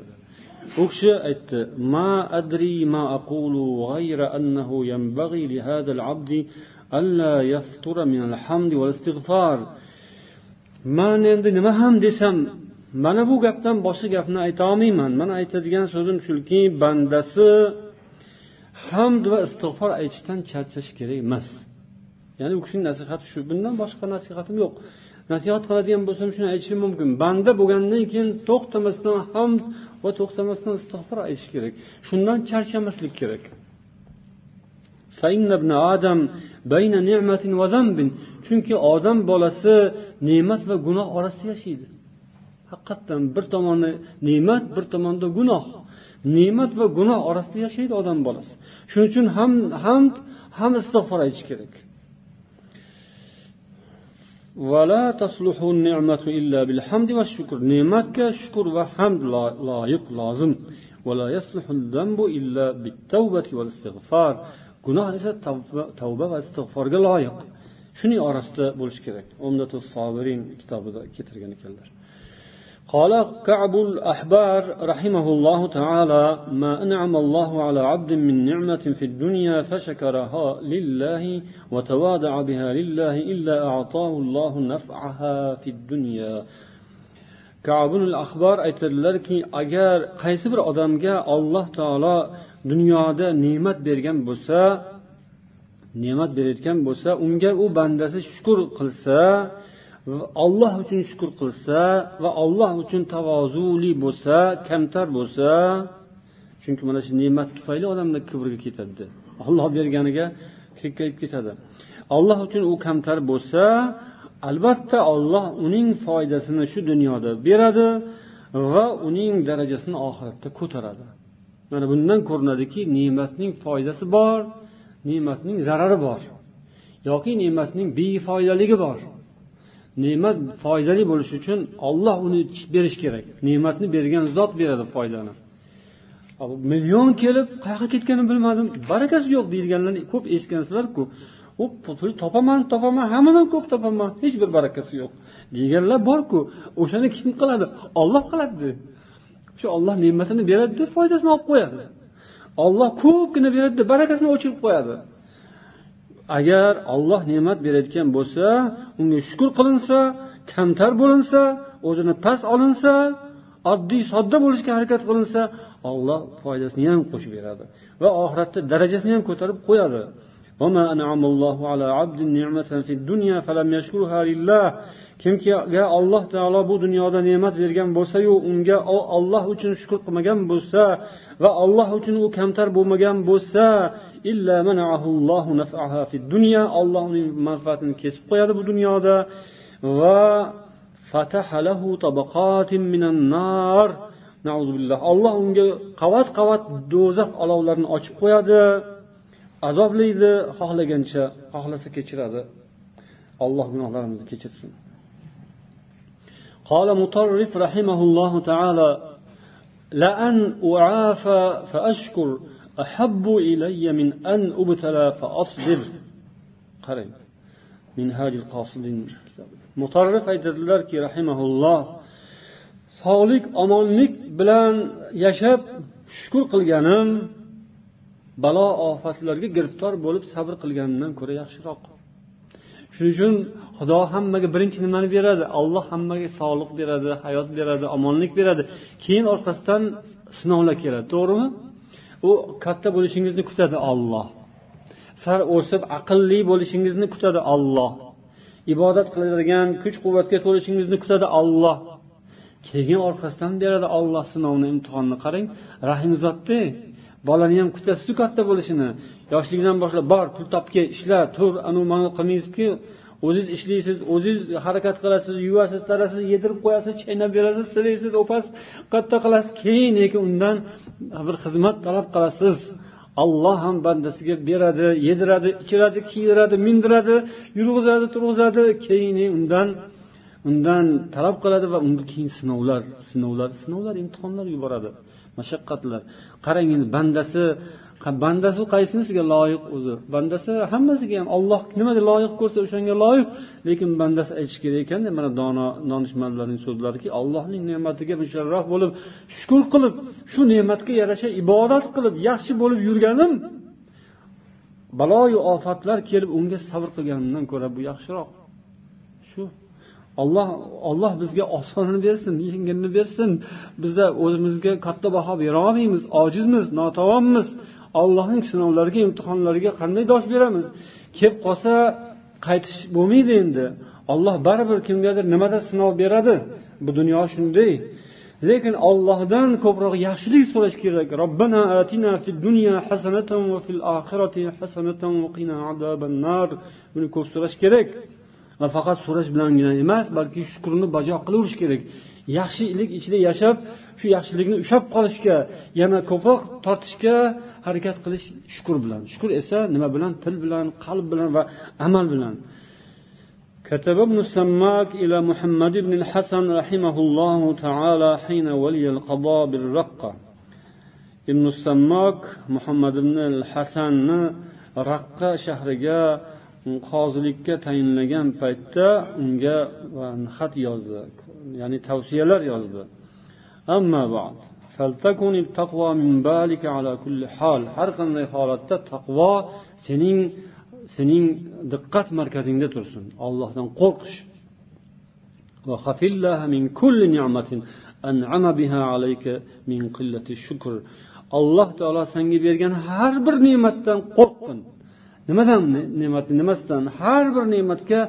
U kishi aytdi ma adri ma aqulu g'ayra annahu yanbaghi li hadha al-abdi alla yaftura min al-hamd wal istig'far man endi nima ham desam mana bu gapdan boshqa gapni aytolmayman. Man aytadigan so'zim shuki bandasi hamd va istig'for aytishdan charchash kerak emas. Ya'ni u kishining nasihati shu. Bundan boshqa nasihatim yo'q. Nasihat qiladigan bo'lsam shuni aytishim mumkin. Banda bo'lgandan keyin to'xtamasdan hamd va to'xtamasdan istig'for aytish kerak. Shundan charchamaslik kerak. Chunki odam bolasi ne'mat va gunoh orasida yashaydi. Haqiqatdan bir tomoni ne'mat bir tomonda gunoh. Ne'mat va gunoh orasida yashaydi odam bolasi. Shuning uchun ham hamd ham istig'for aytish kerak. Ne'matga shukur va hamd loyiq lozim. Gunoh esa tavba va istig'forga loyiq. Shuning orasida bo'lishi kerak. Umdatu sobirin kitobida keltirgan ekanlar. قال كعب الأحبار رحمه الله تعالى ما أنعم الله على عبد من نعمة في الدنيا فشكرها لله وتواضع بها لله إلا أعطاه الله نفعها في الدنيا kabul axbor aytadilarki agar qaysi bir odamga alloh taolo dunyoda ne'mat bergan bo'lsa ne'mat berayotgan bo'lsa unga u bandasi shukur qilsa olloh uchun shukur qilsa va olloh uchun tavozuli bo'lsa kamtar bo'lsa chunki mana shu ne'mat tufayli odamlar kibrga ketadi. Olloh berganiga kekkayib ketadi. Olloh uchun u kamtar bo'lsa albatta olloh uning foydasini shu dunyoda beradi va uning darajasini oxiratda ko'taradi. Mana bundan ko'rinadiki ne'matning foydasi bor ne'matning zarari bor yoki ne'matning befoydaligi bor. Ne'mat foydali bo'lishi uchun olloh uni berish kerak. Ne'matni bergan zot beradi foydani. Million kelib qayoqqa ketganini bilmadim. Barakasi yo'q deyilganlarni ko'p eshitgansizlarku u pul topaman topaman hammadan ko'p topaman hech bir barakasi yo'q deganlar borku. O'shani kim qiladi? Olloh qiladi shu olloh ne'matini beradida foydasini olib qo'yadi. Olloh ko'pgina beradida barakasini o'chirib qo'yadi. Agar olloh ne'mat berayotgan bo'lsa unga shukur qilinsa kamtar bo'linsa o'zini past olinsa oddiy sodda bo'lishga harakat qilinsa olloh foydasini ham qo'shib beradi va oxiratda darajasini ham ko'tarib qo'yadi. Kimki alloh taolo bu dunyoda ne'mat bergan bo'lsayu unga olloh uchun shukur qilmagan bo'lsa va olloh uchun u kamtar bo'lmagan bo'lsa olloh uning manfaatini kesib qo'yadi bu dunyoda va olloh unga qavat qavat do'zax olovlarini ochib qo'yadi azoblaydi xohlagancha xohlasa kechiradi alloh gunohlarimizni kechirsin قال مطرف رحمه الله تعالى لأن أعافى فأشكر ahabbu ilayya min an ubtala fa asbir qarang minhajil qosidin mutarrif aytadilarki rahimahulloh sog'lik omonlik bilan yashab shukur qilganim balo ofatlarga giriftor bo'lib sabr qilganimdan ko'ra yaxshiroq shuning uchun xudo hammaga birinchi nimani beradi alloh hammaga sog'liq beradi hayot beradi omonlik beradi keyin orqasidan sinovlar keladi to'g'rimi u katta bo'lishingizni kutadi olloh sal o'sib aqlli bo'lishingizni kutadi olloh ibodat qiladigan kuch quvvatga to'lishingizni kutadi olloh keyin orqasidan beradi olloh sinovni imtihonni. Qarang rahimzodda bolani ham kutasizu katta bo'lishini. Yoshligidan boshlab bor pul topgin ishla tur anavi mana qilmaysizku. O'ziz ishlaysiz o'ziz harakat qilasiz yuvasiz tarasiz yedirib qo'yasiz chaynab berasiz silaysiz o'pasiz katta qilasiz keyin lekin undan bir xizmat talab qilasiz. Alloh ham bandasiga beradi yediradi ichiradi kiydiradi mindiradi yurg'izadi turg'izadi keyin undan undan talab qiladi va unga keyin sinovlar sinovlar sinovlar imtihonlar yuboradi. Mashaqqatlar. Qarang endi bandasi bandasi qaysinisiga loyiq o'zi? Bandasi hammasiga ham olloh nimaga loyiq ko'rsa o'shanga loyiq. Lekin bandasi aytishi kerak ekanda mana dono donishmandlarning so'zlariki allohning ne'matiga musharraf bo'lib shukur qilib shu ne'matga yarasha ibodat qilib yaxshi bo'lib yurganim baloyu ofatlar kelib unga sabr qilganimdan ko'ra bu yaxshiroq. Shu olloh olloh bizga osonini bersin yengilni bersin. Biza o'zimizga katta baho berolmaymiz ojizmiz notavonmiz. Allohning sinovlariga imtihonlariga qanday dosh beramiz? Kelib qolsa qaytish bo'lmaydi endi. Olloh baribir kimgadir nimadir sinov beradi? Bu dunyo shunday. Lekin ollohdan ko'proq yaxshilik so'rash kerak. Robbana atina fid dunya hasanatan va fil oxirati hasanatan va qina azaban nar buni ko'p so'rash kerak. Va faqat so'rash bilangina emas balki shukrni bajo qilaverish kerak. Yaxshilik ichida yashab shu yaxshilikni ushlab qolishga yana ko'proq tortishga harakat qilish shukur bilan shukur esa nima bilan til bilan qalb bilan va amal bilan كتب ابن السماك إلى محمد بن الحسن رحمه الله تعالى حين ولي القضاء بالرقة ابن السماك محمد بن الحسن raqqa shahriga qozilikka tayinlagan paytda unga xat yozdi ya'ni tavsiyalar yozdi har qanday holatda taqvo sening sening diqqat markazingda tursin. Ollohdan qo'rqish. Alloh taolo senga bergan har bir ne'matdan qo'rqgin nimadan ne'mat nimasidan? Har bir ne'matga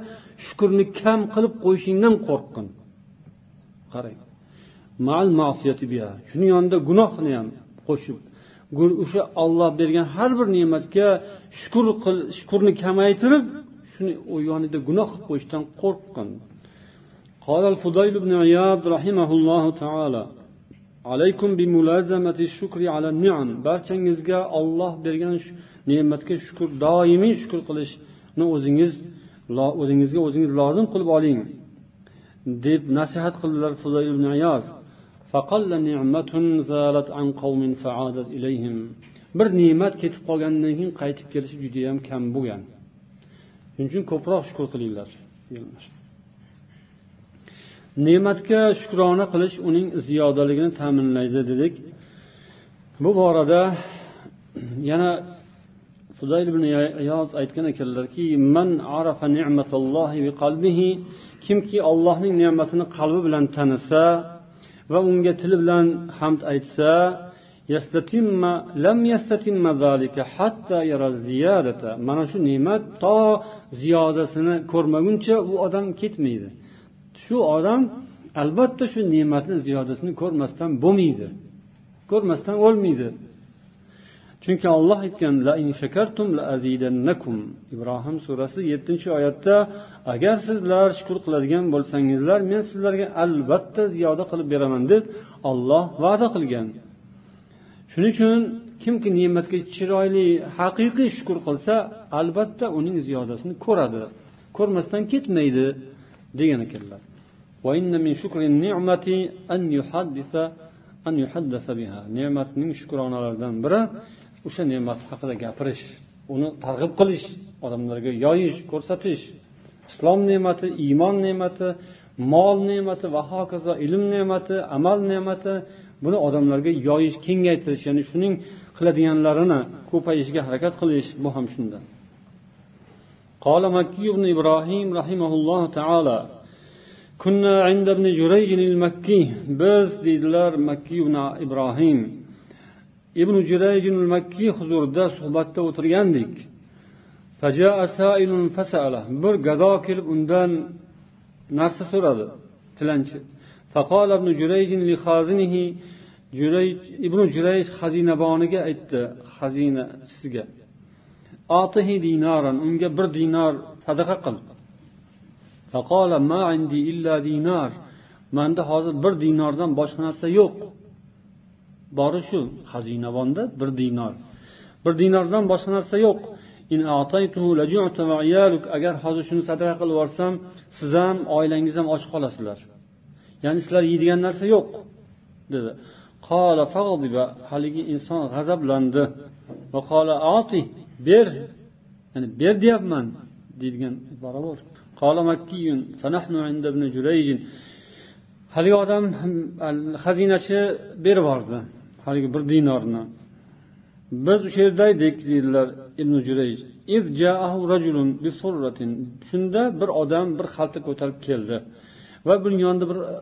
shukurni kam qilib qo'yishingdan qo'rqqin qarang. shuni yonida gunohni ham qo'shib o'sha olloh bergan har bir ne'matga shukur qil shukurni kamaytirib shuni u yonida gunoh qilib qo'yishdan qo'rqqin قال الفضيل بن عياض رحمه الله تعالى عليكم بملازمة الشكر على النعم barchangizga olloh bergan ne'matga shukur doimiy shukur qilishni o'zingiz o'zingizga o'zingiz lozim qilib oling deb nasihat qildilar fuzayl ibn ayoz bir ne'mat ketib qolgandan keyin qaytib kelishi judayam kam bo'lgan. Shuning uchun ko'proq shukur qilinglar ne'matga shukrona qilish uning ziyodaligini ta'minlaydi dedik. Bu borada yana fudayl ibn ayoz aytgan ekanlarki man arafa ni'matallohi bi qalbihi kimki ollohning ne'matini qalbi bilan tanisa va unga tili bilan hamd aytsa mana shu ne'mat to ziyodasini ko'rmaguncha u odam ketmaydi. Shu odam albatta shu ne'matni ziyodasini ko'rmasdan bo'lmaydi. Ko'rmasdan o'lmaydi. Chunki olloh aytgan ibrohim surasi yettinchi oyatda agar sizlar shukur qiladigan bo'lsangizlar men sizlarga albatta ziyoda qilib beraman deb olloh va'da qilgan. Shuning uchun kimki ne'matga chiroyli haqiqiy shukur qilsa albatta uning ziyodasini ko'radi. Ko'rmasdan ketmaydi degan ekanlar. Ne'matning shukronalaridan biri o'sha ne'mat haqida gapirish uni targ'ib qilish odamlarga yoyish ko'rsatish islom ne'mati iymon ne'mati mol ne'mati va hokazo ilm ne'mati amal ne'mati buni odamlarga yoyish kengaytirish ya'ni shuning qiladiganlarini ko'payishiga harakat qilish bu ham shundan قال مكي بن إبراهيم رحمه الله تعالى كنا عند ابن جريج المكي بز ديدلر مكي بن إبراهيم ibn jurayjin makkiy huzurida suhbatda o'tirgandik bir gado kelib undan narsa so'radi tilanchi فقال ابن جريج لخازنه جريج ابن جريج xazinaboniga aytdi xazinachisiga atihi dinaran unga bir dinor sadaqa qil فقال ما عندي إلا دينار manda hozir bir dinordan boshqa narsa yo'q Bori shu xazinavonda bir dinor. Bir dinordan boshqa narsa yo'q. Agar hozir shuni sadaqa qilib yuborsam siz ham oilangiz ham och qolasizlar. Ya'ni sizlar yeydigan narsa yo'q dedi. Haligi inson g'azablandi. Ber. Ya'ni ber deyapman deydigan ibora bor. Haligi odam xazinachi berib yubordi. Haligi bir dinorni. Biz o'sha yerda edik deydilar ibn jurayj shunda bir odam bir xalta ko'tarib keldi va buning yonida bir e,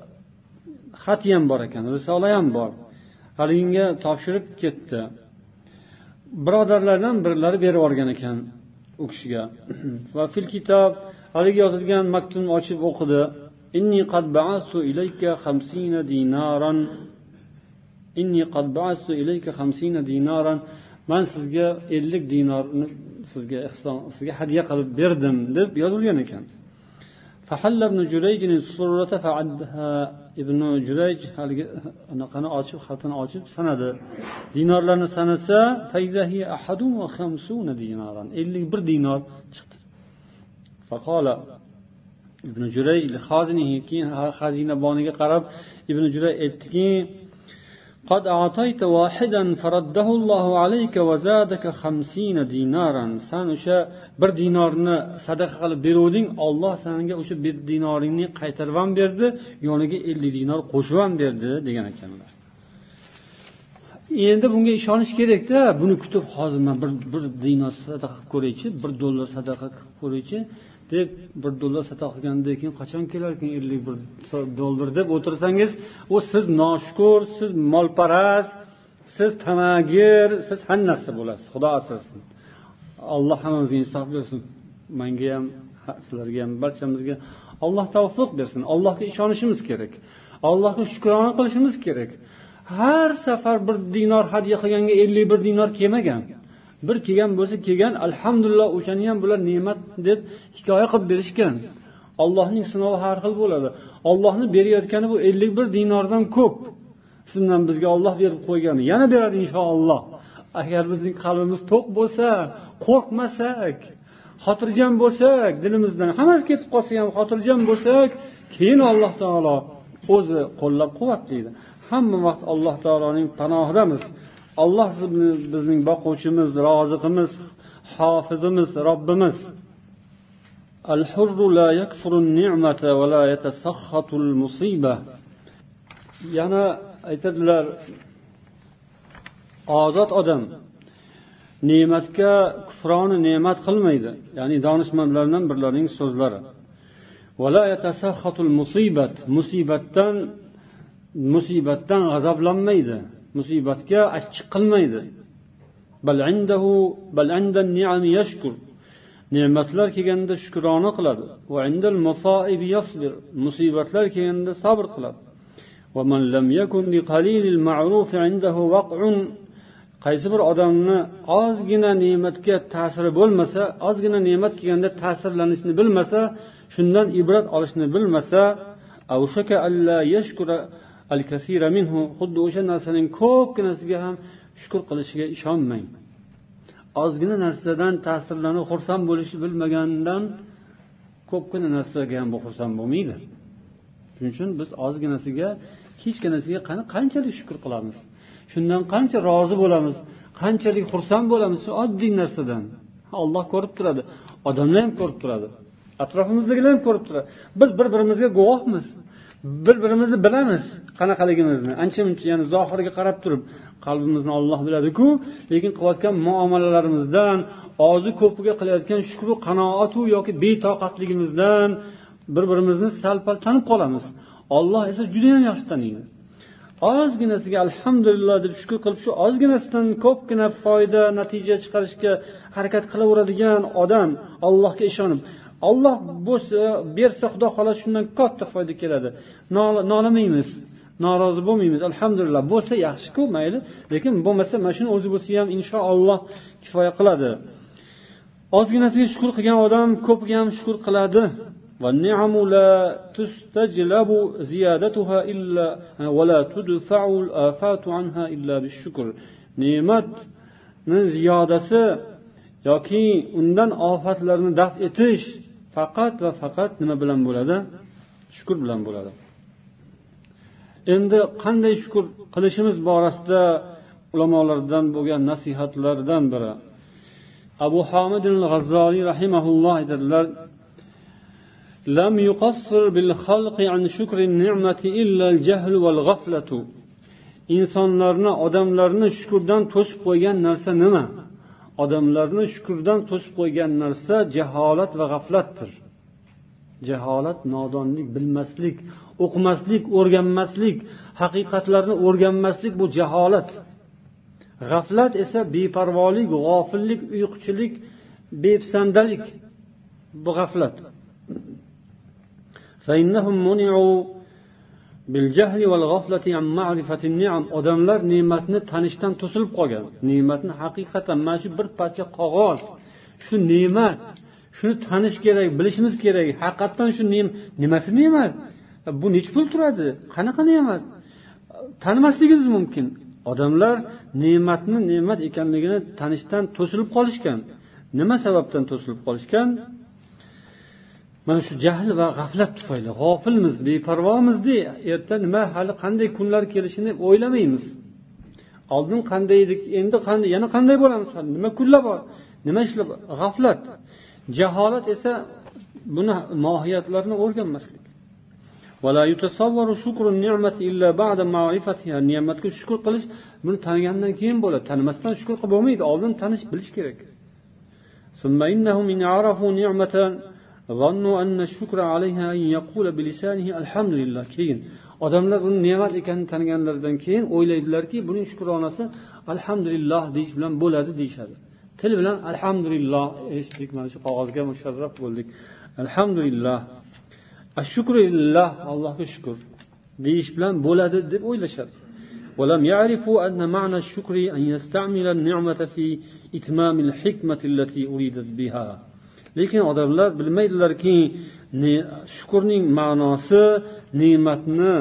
xat ham bor ekan risola ham bor. Haliginga topshirib ketdi. Birodarlardan birlari berib yuborgan ekan u kishiga. Va fil kitob haligi yozilgan maktubni ochib o'qidi. man sizga ellik dinorni sizga ehson sizga hadya qilib berdim deb yozilgan ekan. Ibn jurayj haligi anaqani ochib xatini ochib sanadi. Dinorlarni sanasa ellik bir dinor chiqdi. Faqola ibn jurayj keyin xazina boniga qarab ibn juray aytdiki قد أعطيت واحدا فرده الله عليك وزادك خمسين دينارا san o'sha bir dinorni sadaqa qilib beruvding olloh sanga o'sha bir dinoringni qaytarib ham berdi yoniga ellik dinor qo'shib ham berdi degan ekanlar endi bunga ishonish kerakda. Buni kutib hozir man bir bir dinor sadaqa qilib ko'raychi bir dollar sadaqa qilib ko'raychi deb bir dollar sadaqa qilgandan keyin qachon kelarkan ellik bir dollar deb o'tirsangiz u siz noshukur siz molparast siz tamagir siz har bo'lasiz xudo asrasin. Alloh hammamizga insof bersin. Manga ham sizlarga ham barchamizga alloh tavfiq bersin. Allohga ishonishimiz kerak. Allohga shukrona qilishimiz kerak. Har safar bir dinor hadya qilganga ellik bir dinor kelmagan. Bir kelgan bo'lsa kelgan alhamdulillah o'shani ham bular ne'mat deb hikoya qilib berishgan. Allohning sinovi har xil bo'ladi. Ollohni berayotgani bu ellik bir dinordan ko'p. Sizdan bizga olloh berib qo'ygani yana beradi inshaalloh. Agar bizning qalbimiz to'q bo'lsa qo'rqmasak xotirjam bo'lsak dilimizdan hammasi ketib qolsa ham xotirjam bo'lsak keyin alloh taolo o'zi qo'llab quvvatlaydi hamma vaqt alloh taoloning panohidamiz olloh bizning boquvchimiz roziqimiz hofizimiz robbimiz الحر لا يكفر النعمة ولا يتسخط المصيبة yana aytadilar ozod odam ne'matga kufroni ne'mat qilmaydi ya'ni donishmandlardan birlarining so'zlari musibat musibatdan musibatdan g'azablanmaydi. Musibatga achchiq qilmaydi. Ne'matlar kelganda shukrona qiladi. Musibatlar kelganda sabr qiladi. Qaysi bir odamni ozgina ne'matga ta'siri bo'lmasa ozgina ne'mat kelganda ta'sirlanishni bilmasa shundan ibrat olishni bilmasa xuddi o'sha narsaning ko'pginasiga ham shukur qilishiga ishonmang. Ozgina narsadan ta'sirlanib xursand bo'lishni bilmagandan ko'pgina narsaga ham bu xursand bo'lmaydi. Shuning uchun biz ozginasiga hechginasiga qanchalik shukur qilamiz? Shundan qancha rozi bo'lamiz? Qanchalik xursand bo'lamiz shu oddiy narsadan? Olloh ko'rib turadi. Odamlar ham ko'rib turadi. Atrofimizdagilar ham ko'rib turadi. Biz bir birimizga guvohmiz. Bir birimizni bilamiz qanaqaligimizni. Ancha muncha ya'ni zohirga qarab turib qalbimizni olloh biladiku lekin qilayotgan muomalalarimizdan ozi ko'piga qilayotgan shukru qanoatu yoki betoqatligimizdan bir birimizni sal pal tanib qolamiz. Olloh esa judayam yaxshi taniydi. Ozginasiga alhamdulillah deb shukur qilib shu ozginasidan ko'pgina foyda natija chiqarishga harakat qilaveradigan odam allohga ishonib olloh bo'lsa bersa xudo xohlasa shundan katta foyda keladi nolimaymiz norozi bo'lmaymiz alhamdulillah bo'lsa yaxshiku mayli lekin bo'lmasa mana shuni o'zi bo'lsa ham inshaalloh kifoya qiladi ozginasiga shukur qilgan odam ko'piga ham shukur qiladi والنعم لا تستجلب زيادتها إلا ولا تدفع الآفات عنها إلا بالشكر ne'matni ziyodasi yoki undan ofatlarni daf etish faqat va faqat nima bilan bo'ladi shukur bilan bo'ladi endi qanday shukur qilishimiz borasida ulamolardan bo'lgan nasihatlardan biri abu homid g'azzoliy rahimaulloh aytadilar لم يقصر بالخلق عن شكر النعمة إلا الجهل والغفلة insonlarni odamlarni shukurdan to'sib qo'ygan narsa nima Odamlarni shukurdan to'sib qo'ygan narsa jaholat va g'aflatdir. Jaholat nodonlik bilmaslik o'qimaslik o'rganmaslik haqiqatlarni o'rganmaslik bu jaholat. G'aflat esa beparvolik g'ofillik uyquchilik bepsandalik. Bu g'aflat. Odamlar ne'matni tanishdan to'silib qolgan. Ne'matni haqiqatan mana shu bir parcha qog'oz. Shu ne'mat shuni tanish kerak bilishimiz kerak. Haqiqatdan shu nimasi ne'mat? Bu nechi pul turadi? Qanaqa ne'mat? Tanimasligimiz mumkin. Odamlar ne'matni ne'mat ekanligini tanishdan to'silib qolishgan. Nima sababdan to'silib qolishgan? Mana shu jahl va g'aflat tufayli g'ofilmiz beparvomizda erta nima hali qanday kunlar kelishini o'ylamaymiz. Oldin qanday edik endi qanday yana qanday bo'lamiz? Nima kunlar bor? Nima ishlar bor g'aflat. Jaholat esa buni mohiyatlarini o'rganmaslik. Ne'matga shukur qilish buni tanigandan keyin bo'ladi. Tanimasdan shukur qilib bo'lmaydi. Oldin tanish bilish kerak. keyin odamlar buni ne'mat ekanini taniganlaridan keyin o'ylaydilarki buning shukronasi alhamdulillah deyish bilan bo'ladi deyishadi til bilan alhamdulillah eshitdik mana shu qog'ozga musharraf bo'ldik alhamdulillah ashukrillah allohga shukur deyish bilan bo'ladi deb o'ylashadi ولم يعرفوا أن معنى الشكر أن يستعمل النعمة في إتمام الحكمة التي أريدت بها lekin odamlar bilmaydilarki shukurning ma'nosi ne'matni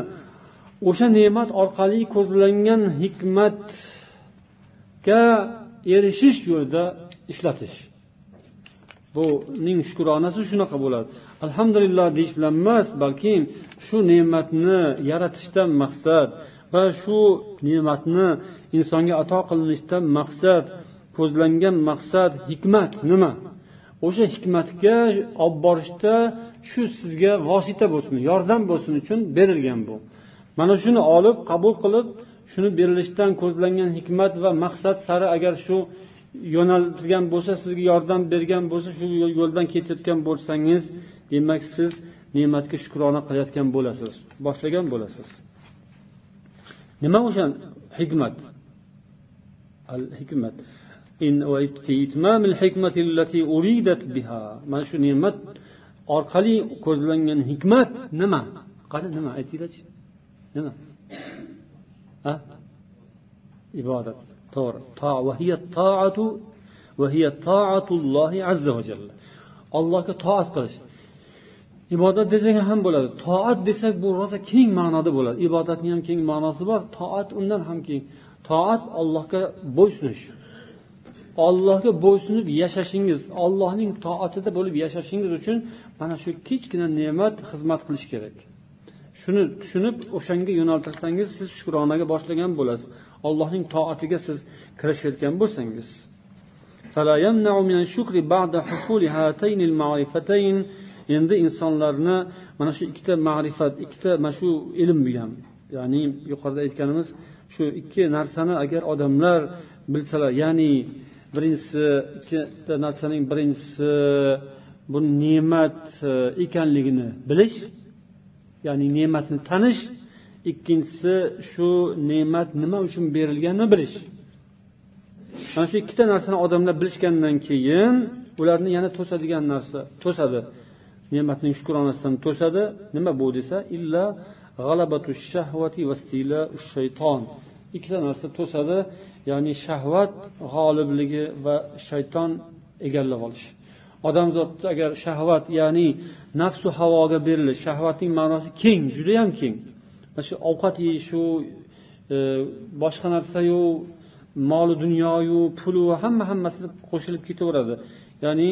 o'sha ne'mat orqali ko'zlangan hikmatga erishish yo'lida ishlatish. Buning shukronasi shunaqa bo'ladi. Alhamdulillah deyish bilan emas balki shu ne'matni yaratishdan maqsad va shu ne'matni insonga ato qilinishdan maqsad ko'zlangan maqsad hikmat nima? O'sha hikmatga olib borishda shu sizga vosita bo'lsin yordam bo'lsin uchun berilgan bu. Mana shuni olib qabul qilib shuni berilishdan ko'zlangan hikmat va maqsad sari agar shu yo'naltirgan bo'lsa sizga yordam bergan bo'lsa shu yo'ldan ketayotgan bo'lsangiz demak siz ne'matga shukrona qilayotgan bo'lasiz boshlagan bo'lasiz. Nima o'sha hikmat? Al hikmat mana shu ne'mat orqali ko'zlangan hikmat nima? Qani nima? Aytinglarchi. Nima? Ibodat. To'g'ri. Allohga toat qilish. Ibodat desak ham bo'ladi. Toat desak bu rosa keng ma'noda bo'ladi. Ibodatni ham keng ma'nosi bor. Toat undan ham keng. Toat allohga bo'ysunish ollohga bo'ysunib yashashingiz ollohning toatida bo'lib yashashingiz uchun mana shu kichkina ne'mat xizmat qilish kerak. Shuni tushunib o'shanga yo'naltirsangiz siz shukronaga boshlagan bo'lasiz. Allohning toatiga siz kirishayotgan bo'lsangiz. Endi insonlarni mana shu ikkita ma'rifat ikkita mana shu ilm bu ham ya'ni yuqorida aytganimiz shu ikki narsani agar odamlar bilsalar ya'ni birinchisi ikkita narsaning birinchisi bu ne'mat e, ekanligini bilish ya'ni ne'matni tanish. Ikkinchisi shu ne'mat nima uchun berilganini bilish. Mana shu ikkita narsani odamlar bilishgandan keyin ularni yana to'sadigan narsa to'sadi. Ne'matning shukronasidan to'sadi. Nima bu desa illa g'alabatu shahvati va shayton ikkita narsa to'sadi. Ya'ni shahvat g'olibligi va shayton egallab olish. Odamzodni agar shahvat ya'ni nafsu havoga berilish shahvatning ma'nosi keng judayam keng. Mana shu ovqat yeyishu e, boshqa narsayu moli dunyoyu pulu hamma hammasi qo'shilib ketaveradi. Ya'ni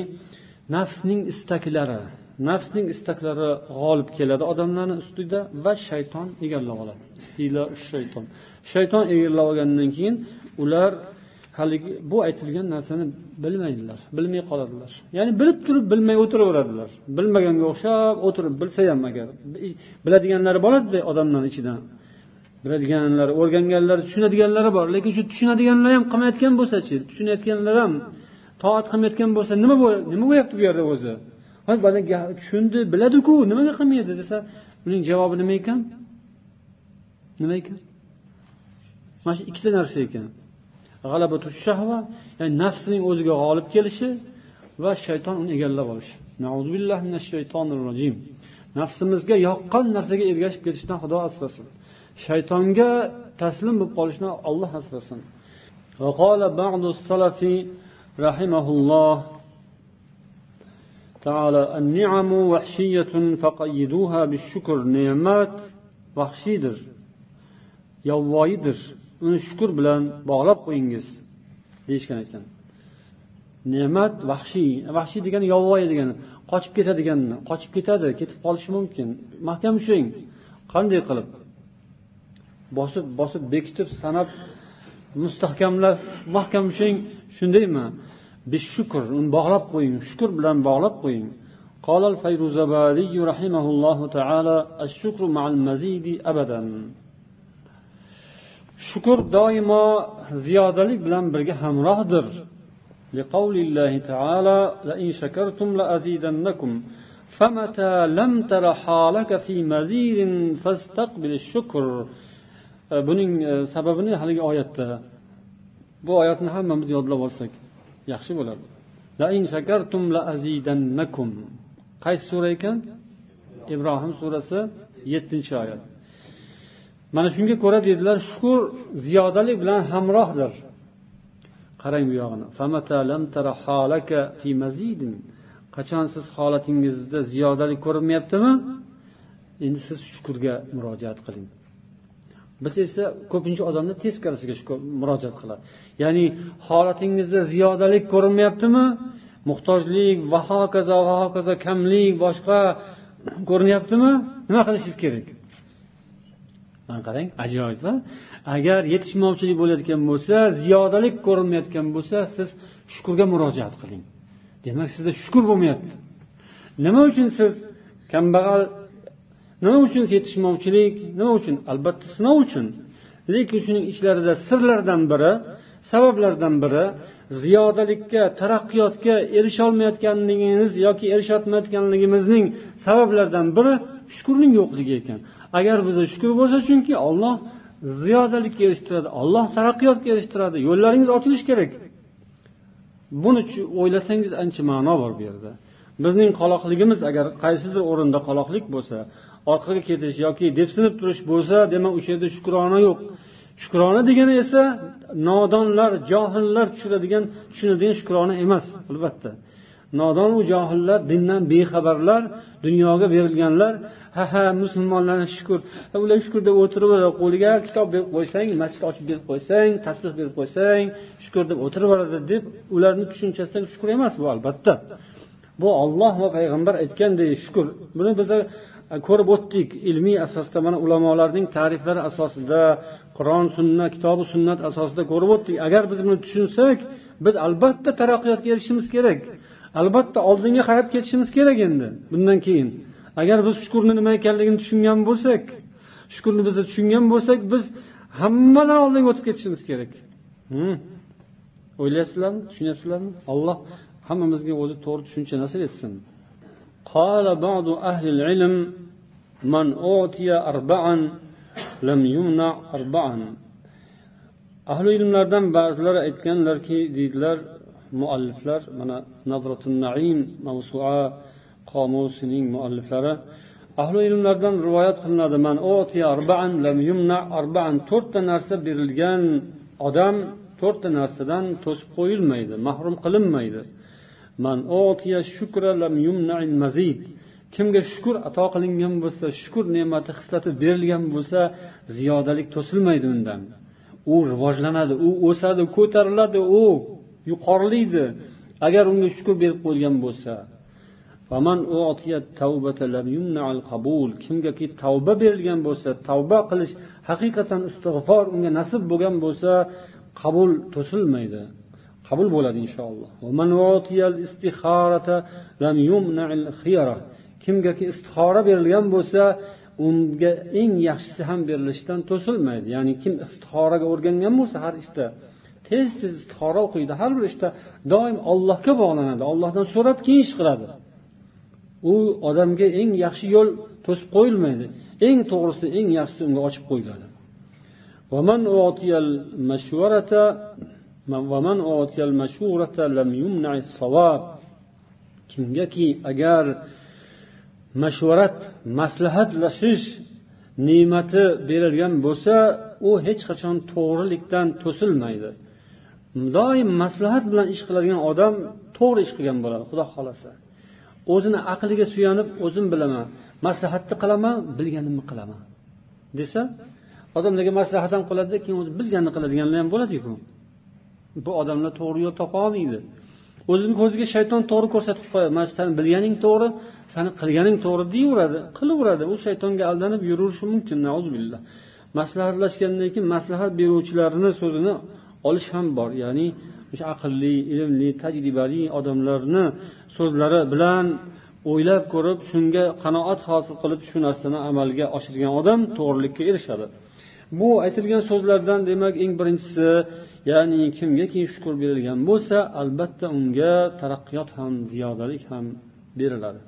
nafsning istaklari nafsning istaklari g'olib keladi odamlarni ustida va shayton egallab oladi. Istilo shayton. Shayton egallab olgandan keyin ular haligi bu aytilgan narsani bilmaydilar bilmay qoladilar. Ya'ni bilib turib bilmay o'tiraveradilar. Bilmaganga o'xshab o'tirib bilsa ham agar biladiganlari bo'ladida odamlarni ichidan. Biladiganlari o'rganganlari tushunadiganlari bor. Lekin shu tushunadiganlar ham qilmayotgan bo'lsachi tushunayotganlar ham toat qilmayotgan bo'lsa nima nima bo'lyapti bu yerda o'zi? Tushundi biladiku nimaga qilmaydi desa uning javobi nima ekan? Nima ekan? Mana shu ikkita narsa ekan. g'alabatu shahva ya'ni nafsning o'ziga g'olib kelishi va shayton uni egallab olishi nafsimizga yoqqan narsaga ergashib ketishdan xudo asrasin shaytonga taslim bo'lib qolishdan olloh asrasin وقال بعض السلف رحمه الله تعالى النعم وحشية فقيدوها بالشكر نعمات vahshiydir yovvoyidir uni shukur bilan bog'lab qo'yingiz deyishgan ekan ne'mat vahshiy vahshiy degani yovvoyi degani qochib ketadigan qochib ketadi ketib qolishi mumkin mahkam ushlang qanday qilib bosib bosib bekitib sanab mustahkamlab mahkam ushlang shundaymi shukur uni bog'lab qo'ying shukur bilan bog'lab qo'ying قال الفيروزبادي رحمه الله تعالى الشكر مع المزيد أبدا shukur doimo ziyodalik bilan birga hamrohdir لقول الله تعالى لئن شكرتم لأزيدنكم فمتى لم تر حالك في مزيد فاستقبل الشكر buning sababini haligi oyatda bu oyatni hammamiz yodlab olsak yaxshi bo'ladi lain shakartum la azidannakum qaysi sura ekan ibrohim surasi yettinchi oyat Mana shunga ko'ra dedilar shukur ziyodalik bilan hamrohdir. Qarang bu yog'ini. Qachon siz holatingizda ziyodalik ko'rinmayaptimi? Endi siz shukurga murojaat qiling. Biz esa ko'pincha odamlar teskarisiga murojaat qiladi. Ya'ni holatingizda ziyodalik ko'rinmayaptimi? Muhtojlik va hokazo va hokazo kamlik boshqa ko'rinyaptimi? Nima qilishingiz kerak? Mana qarang? Ajoyib agar yetishmovchilik bo'layotgan bo'lsa ziyodalik ko'rinmayotgan bo'lsa siz shukurga murojaat qiling. Demak sizda shukur bo'lmayapti. Nima uchun siz kambag'al nima uchun yetishmovchilik nima uchun? Albatta sinov uchun. Lekin shuning ichlarida sirlardan biri sabablardan biri ziyodalikka taraqqiyotga erisholmayotganligingiz yoki erishayotmayotganligimizning sabablaridan biri shukurning yo'qligi ekan. Agar bizda shukur bo'lsa chunki olloh ziyodalikka erishtiradi olloh taraqqiyotga erishtiradi yo'llaringiz ochilishi kerak. Buni o'ylasangiz ancha ma'no bor bu yerda. Bizning qoloqligimiz agar qaysidir o'rinda qoloqlik bo'lsa orqaga ketish yoki depsinib turish bo'lsa demak o'sha yerda shukrona yo'q. Shukrona degani esa nodonlar johillar tushiradigan tushunadigan shukrona emas albatta. Nodon u johillar dindan bexabarlar dunyoga berilganlar ha ha musulmonlarga shukur ular shukur deb o'tiraveradi qo'liga kitob berib qo'ysang masjid ochib berib qo'ysang tasbeh berib qo'ysang shukur deb o'tiraveradi deb ularni tushunchasidan shukur emas bu albatta. Bu olloh va payg'ambar aytganday shukur buni biza e, ko'rib o'tdik ilmiy asosda mana ulamolarning ta'riflari asosida qur'on sunnat kitobi sunnat asosida ko'rib o'tdik. Agar biz buni tushunsak biz albatta taraqqiyotga erishishimiz kerak. Albatta oldinga qarab ketishimiz kerak endi bundan keyin. agar biz shukurni nima ekanligini tushungan bo'lsak shukurni biz tushungan bo'lsak biz hammadan oldinga o'tib ketishimiz kerak o'ylayapsizlarmi tushunyapsizlarmi alloh hammamizga o'zi to'g'ri tushuncha nasib etsin قال بعض أهل العلم من أوتي أربعا لم يمنع أربعا ahli ilmlardan ba'zilari aytganlarki deydilar mualliflar mana nazratun naim mavsua qomusining mualliflari ahli ilmlardan rivoyat qilinadi man arbaan lam yumna arbaan to'rtta narsa berilgan odam to'rtta narsadan to'sib qo'yilmaydi mahrum qilinmaydi. Man shukra lam mazid. Kimga shukur ato qilingan bo'lsa shukur ne'mati xislati berilgan bo'lsa ziyodalik to'silmaydi undan. U rivojlanadi u o'sadi ko'tariladi u yuqorilaydi. Agar unga shukur berib qo'yilgan bo'lsa kimgaki tavba berilgan bo'lsa tavba qilish haqiqatan istig'for unga nasib bo'lgan bo'lsa qabul to'silmaydi. Qabul bo'ladi inshaalloh. kimgaki istixora berilgan bo'lsa unga eng yaxshisi ham berilishdan to'silmaydi. Ya'ni kim istixoraga o'rgangan bo'lsa har ishda tez tez istixora o'qiydi. Har bir ishda doim ollohga bog'lanadi. Ollohdan so'rab keyin ish qiladi. U odamga eng yaxshi yo'l to'sib qo'yilmaydi. Eng to'g'risi eng yaxshisi unga ochib qo'yiladi. kimgaki agar mashvarat maslahatlashish ne'mati berilgan bo'lsa u hech qachon to'g'rilikdan to'silmaydi. Doim maslahat bilan ish qiladigan odam to'g'ri ish qilgan bo'ladi xudo xohlasa. O'zini aqliga suyanib o'zim bilaman. Maslahatni qilaman bilganimni qilaman. Desa odamlarga maslahat ham qiladida keyin o'zi bilganini qiladiganlar ham bo'ladiku. Bu odamlar to'g'ri yo'l topa olmaydi. O'zini ko'ziga shayton to'g'ri ko'rsatib qo'yadi. Mana sani bilganing to'g'ri sani qilganing to'g'ri deyaveradi qilaveradi. U shaytonga aldanib yurishi mumkin billah maslahatlashgandan keyin maslahat beruvchilarni so'zini olish ham bor. Ya'ni o'sha aqlli ilmli tajribali odamlarni so'zlari bilan o'ylab ko'rib shunga qanoat hosil qilib shu narsani amalga oshirgan odam to'g'rilikka erishadi. Bu aytilgan so'zlardan demak eng birinchisi ya'ni kimgaki shukur berilgan bo'lsa albatta unga taraqqiyot ham ziyodalik ham beriladi.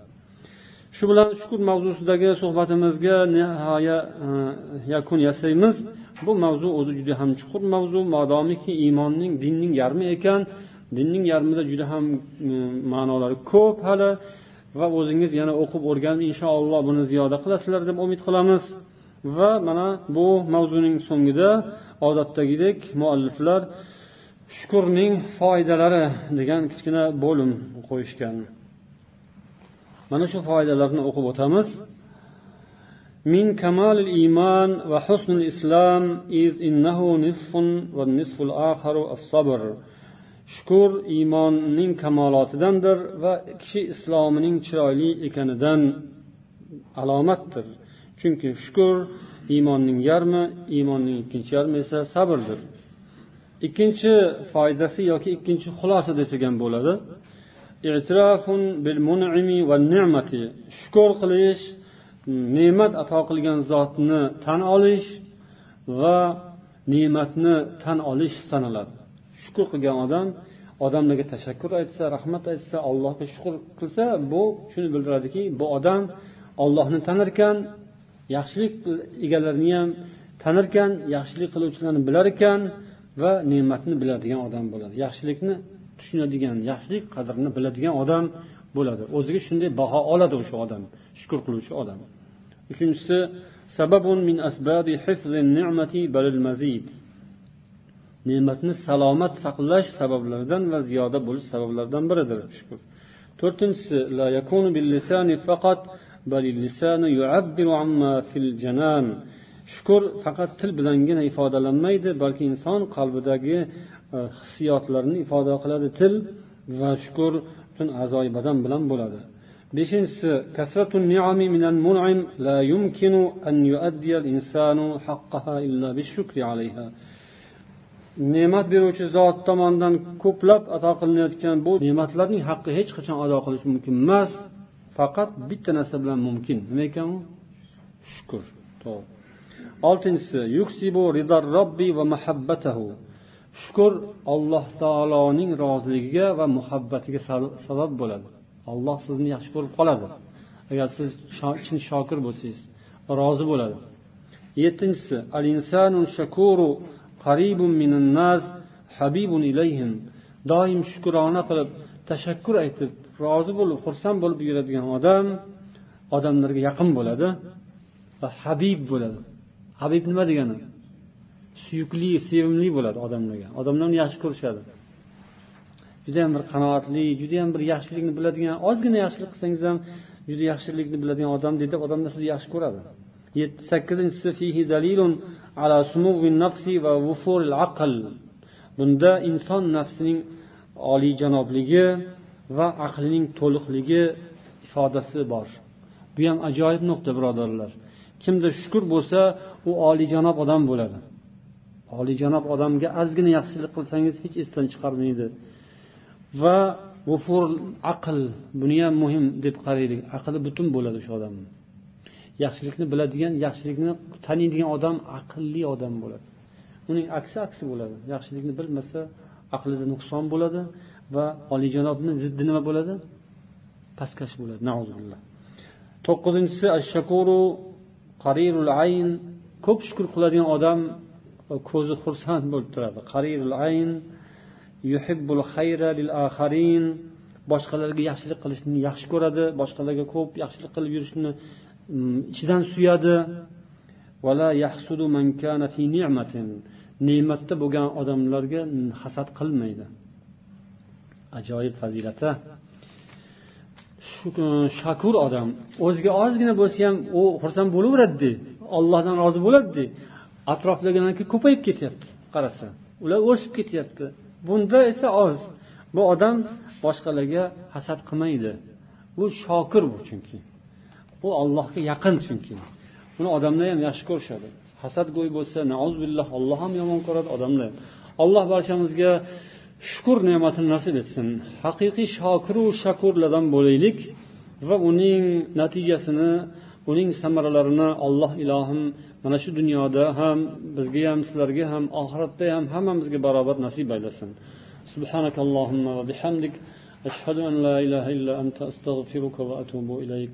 Shu bilan shukur mavzusidagi suhbatimizga nihoya e, yakun yasaymiz. Bu mavzu o'zi juda ham chuqur mavzu. Modomiki iymonning dinning yarmi ekan. dinning yarmida juda ham e, ma'nolari ko'p hali va o'zingiz yana o'qib o'rganib inshaalloh buni ziyoda qilasizlar deb umid qilamiz va mana bu mavzuning so'ngida odatdagidek mualliflar shukurning foydalari degan kichkina bo'lim qo'yishgan mana shu foydalarni o'qib o'tamiz من كمال الإيمان وحسن الإسلام إذ إنه نصف والنصف الآخر الصبر shukur iymonning kamolotidandir va kishi islomining chiroyli ekanidan alomatdir. Chunki shukur iymonning yarmi iymonning ikkinchi yarmi esa sabrdir. Ikkinchi foydasi yoki ikkinchi xulosa desak ham bo'ladi shukur qilish ne'mat ato qilgan zotni tan olish va ne'matni tan olish sanaladi. Shukur qilgan odam odamlarga tashakkur aytsa rahmat aytsa allohga shukur qilsa bu shuni bildiradiki bu odam ollohni tanirkan yaxshilik egalarini ham tanirkan yaxshilik qiluvchilarni bilar ekan va ne'matni biladigan odam bo'ladi. Yaxshilikni tushunadigan yaxshilik qadrini biladigan odam bo'ladi. O'ziga shunday baho oladi o'sha odam shukur qiluvchi odam. Uchinchisi sababun min asbabi mazid. Ne'matni salomat saqlash sabablaridan va ziyoda bo'lish sabablaridan biridir. Shukur to'rtinchisi la yakunu bil lisani faqat lisanu amma fil shukur faqat til bilangina ifodalanmaydi balki inson qalbidagi e, hissiyotlarni ifoda qiladi til va shukur butun a'zoyi badan bilan bo'ladi. Beshinchisi ne'mat beruvchi zot tomonidan ko'plab ato qilinayotgan bu ne'matlarning haqqi hech qachon ado qilish mumkin emas faqat bitta narsa bilan mumkin. Nima ekan u shukur to'g'ri. Oltinchisi yuksibu ridar robbi va mahabbatahu shukur alloh taoloning roziligiga va muhabbatiga sabab bo'ladi. Alloh sizni yaxshi ko'rib qoladi. Agar siz chin shokir bo'lsangiz rozi bo'ladi. Yettinchisi al insanu shakuru qaribun minan nas habibun ilayhim. Doim shukrona qilib tashakkur aytib rozi bo'lib xursand bo'lib yuradigan odam odamlarga yaqin bo'ladi va habib bo'ladi. Habib nima degani? Suyukli sevimli bo'ladi odamlarga. Odamlar uni yaxshi ko'rishadi. Judayam bir qanoatli judayam bir yaxshilikni biladigan ozgina yaxshilik qilsangiz ham juda yaxshilikni biladigan odam deb odamlar sizni yaxshi ko'radi. Sakkizinchisi fihi dalilun ala nafsi va aql. Bunda inson nafsining oliyjanobligi va aqlining to'liqligi ifodasi bor. Bu ham ajoyib nuqta birodarlar. Kimda shukur bo'lsa u oliyjanob odam bo'ladi. Oliyjanob odamga ozgina yaxshilik qilsangiz hech esdan chiqarmaydi. Va g'ufur aql buni ham muhim deb qaraylik. Aqli butun bo'ladi o'sha odamni yaxshilikni biladigan yaxshilikni taniydigan odam aqlli odam bo'ladi. Uning aksi aksi bo'ladi. Yaxshilikni bilmasa aqlida nuqson bo'ladi va oliyjanobni ziddi nima bo'ladi? Pastkash bo'ladi. To'qqizinchisi ashshakuru qarirul ayn. Ko'p shukur qiladigan odam e, ko'zi xursand bo'lib turadi. Qarirul ayn yuhibbul xayra lil axarin boshqalarga yaxshilik qilishni yaxshi ko'radi. Boshqalarga ko'p yaxshilik qilib yurishni Mm, ichidan suyadi. Ne'matda bo'lgan odamlarga hasad qilmaydi. Ajoyib fazilata e, shakur odam o'ziga ozgina bo'lsa ham u xursand bo'laveradida ollohdan rozi bo'ladida atrofdagilarniki ko'payib ketyapti qarasa. Ular o'sib ketyapti. Bunda esa oz. Bu odam boshqalarga hasad qilmaydi. Bu shokir bu chunki. u ollohga yaqin chunki uni odamlar ham yaxshi ko'rishadi hasadgo'y bo'lsa billah olloh ham yomon ko'radi odamlar ham alloh barchamizga shukur ne'matini nasib etsin haqiqiy shokiru shakurlardan bo'laylik va uning natijasini uning samaralarini alloh ilohim mana shu dunyoda ham bizga ham sizlarga ham oxiratda ham hammamizga barobar nasib aylasin سبحانك اللهم وبحمدك أشهد أن لا إله إلا أنت أستغفرك وأتوب إليك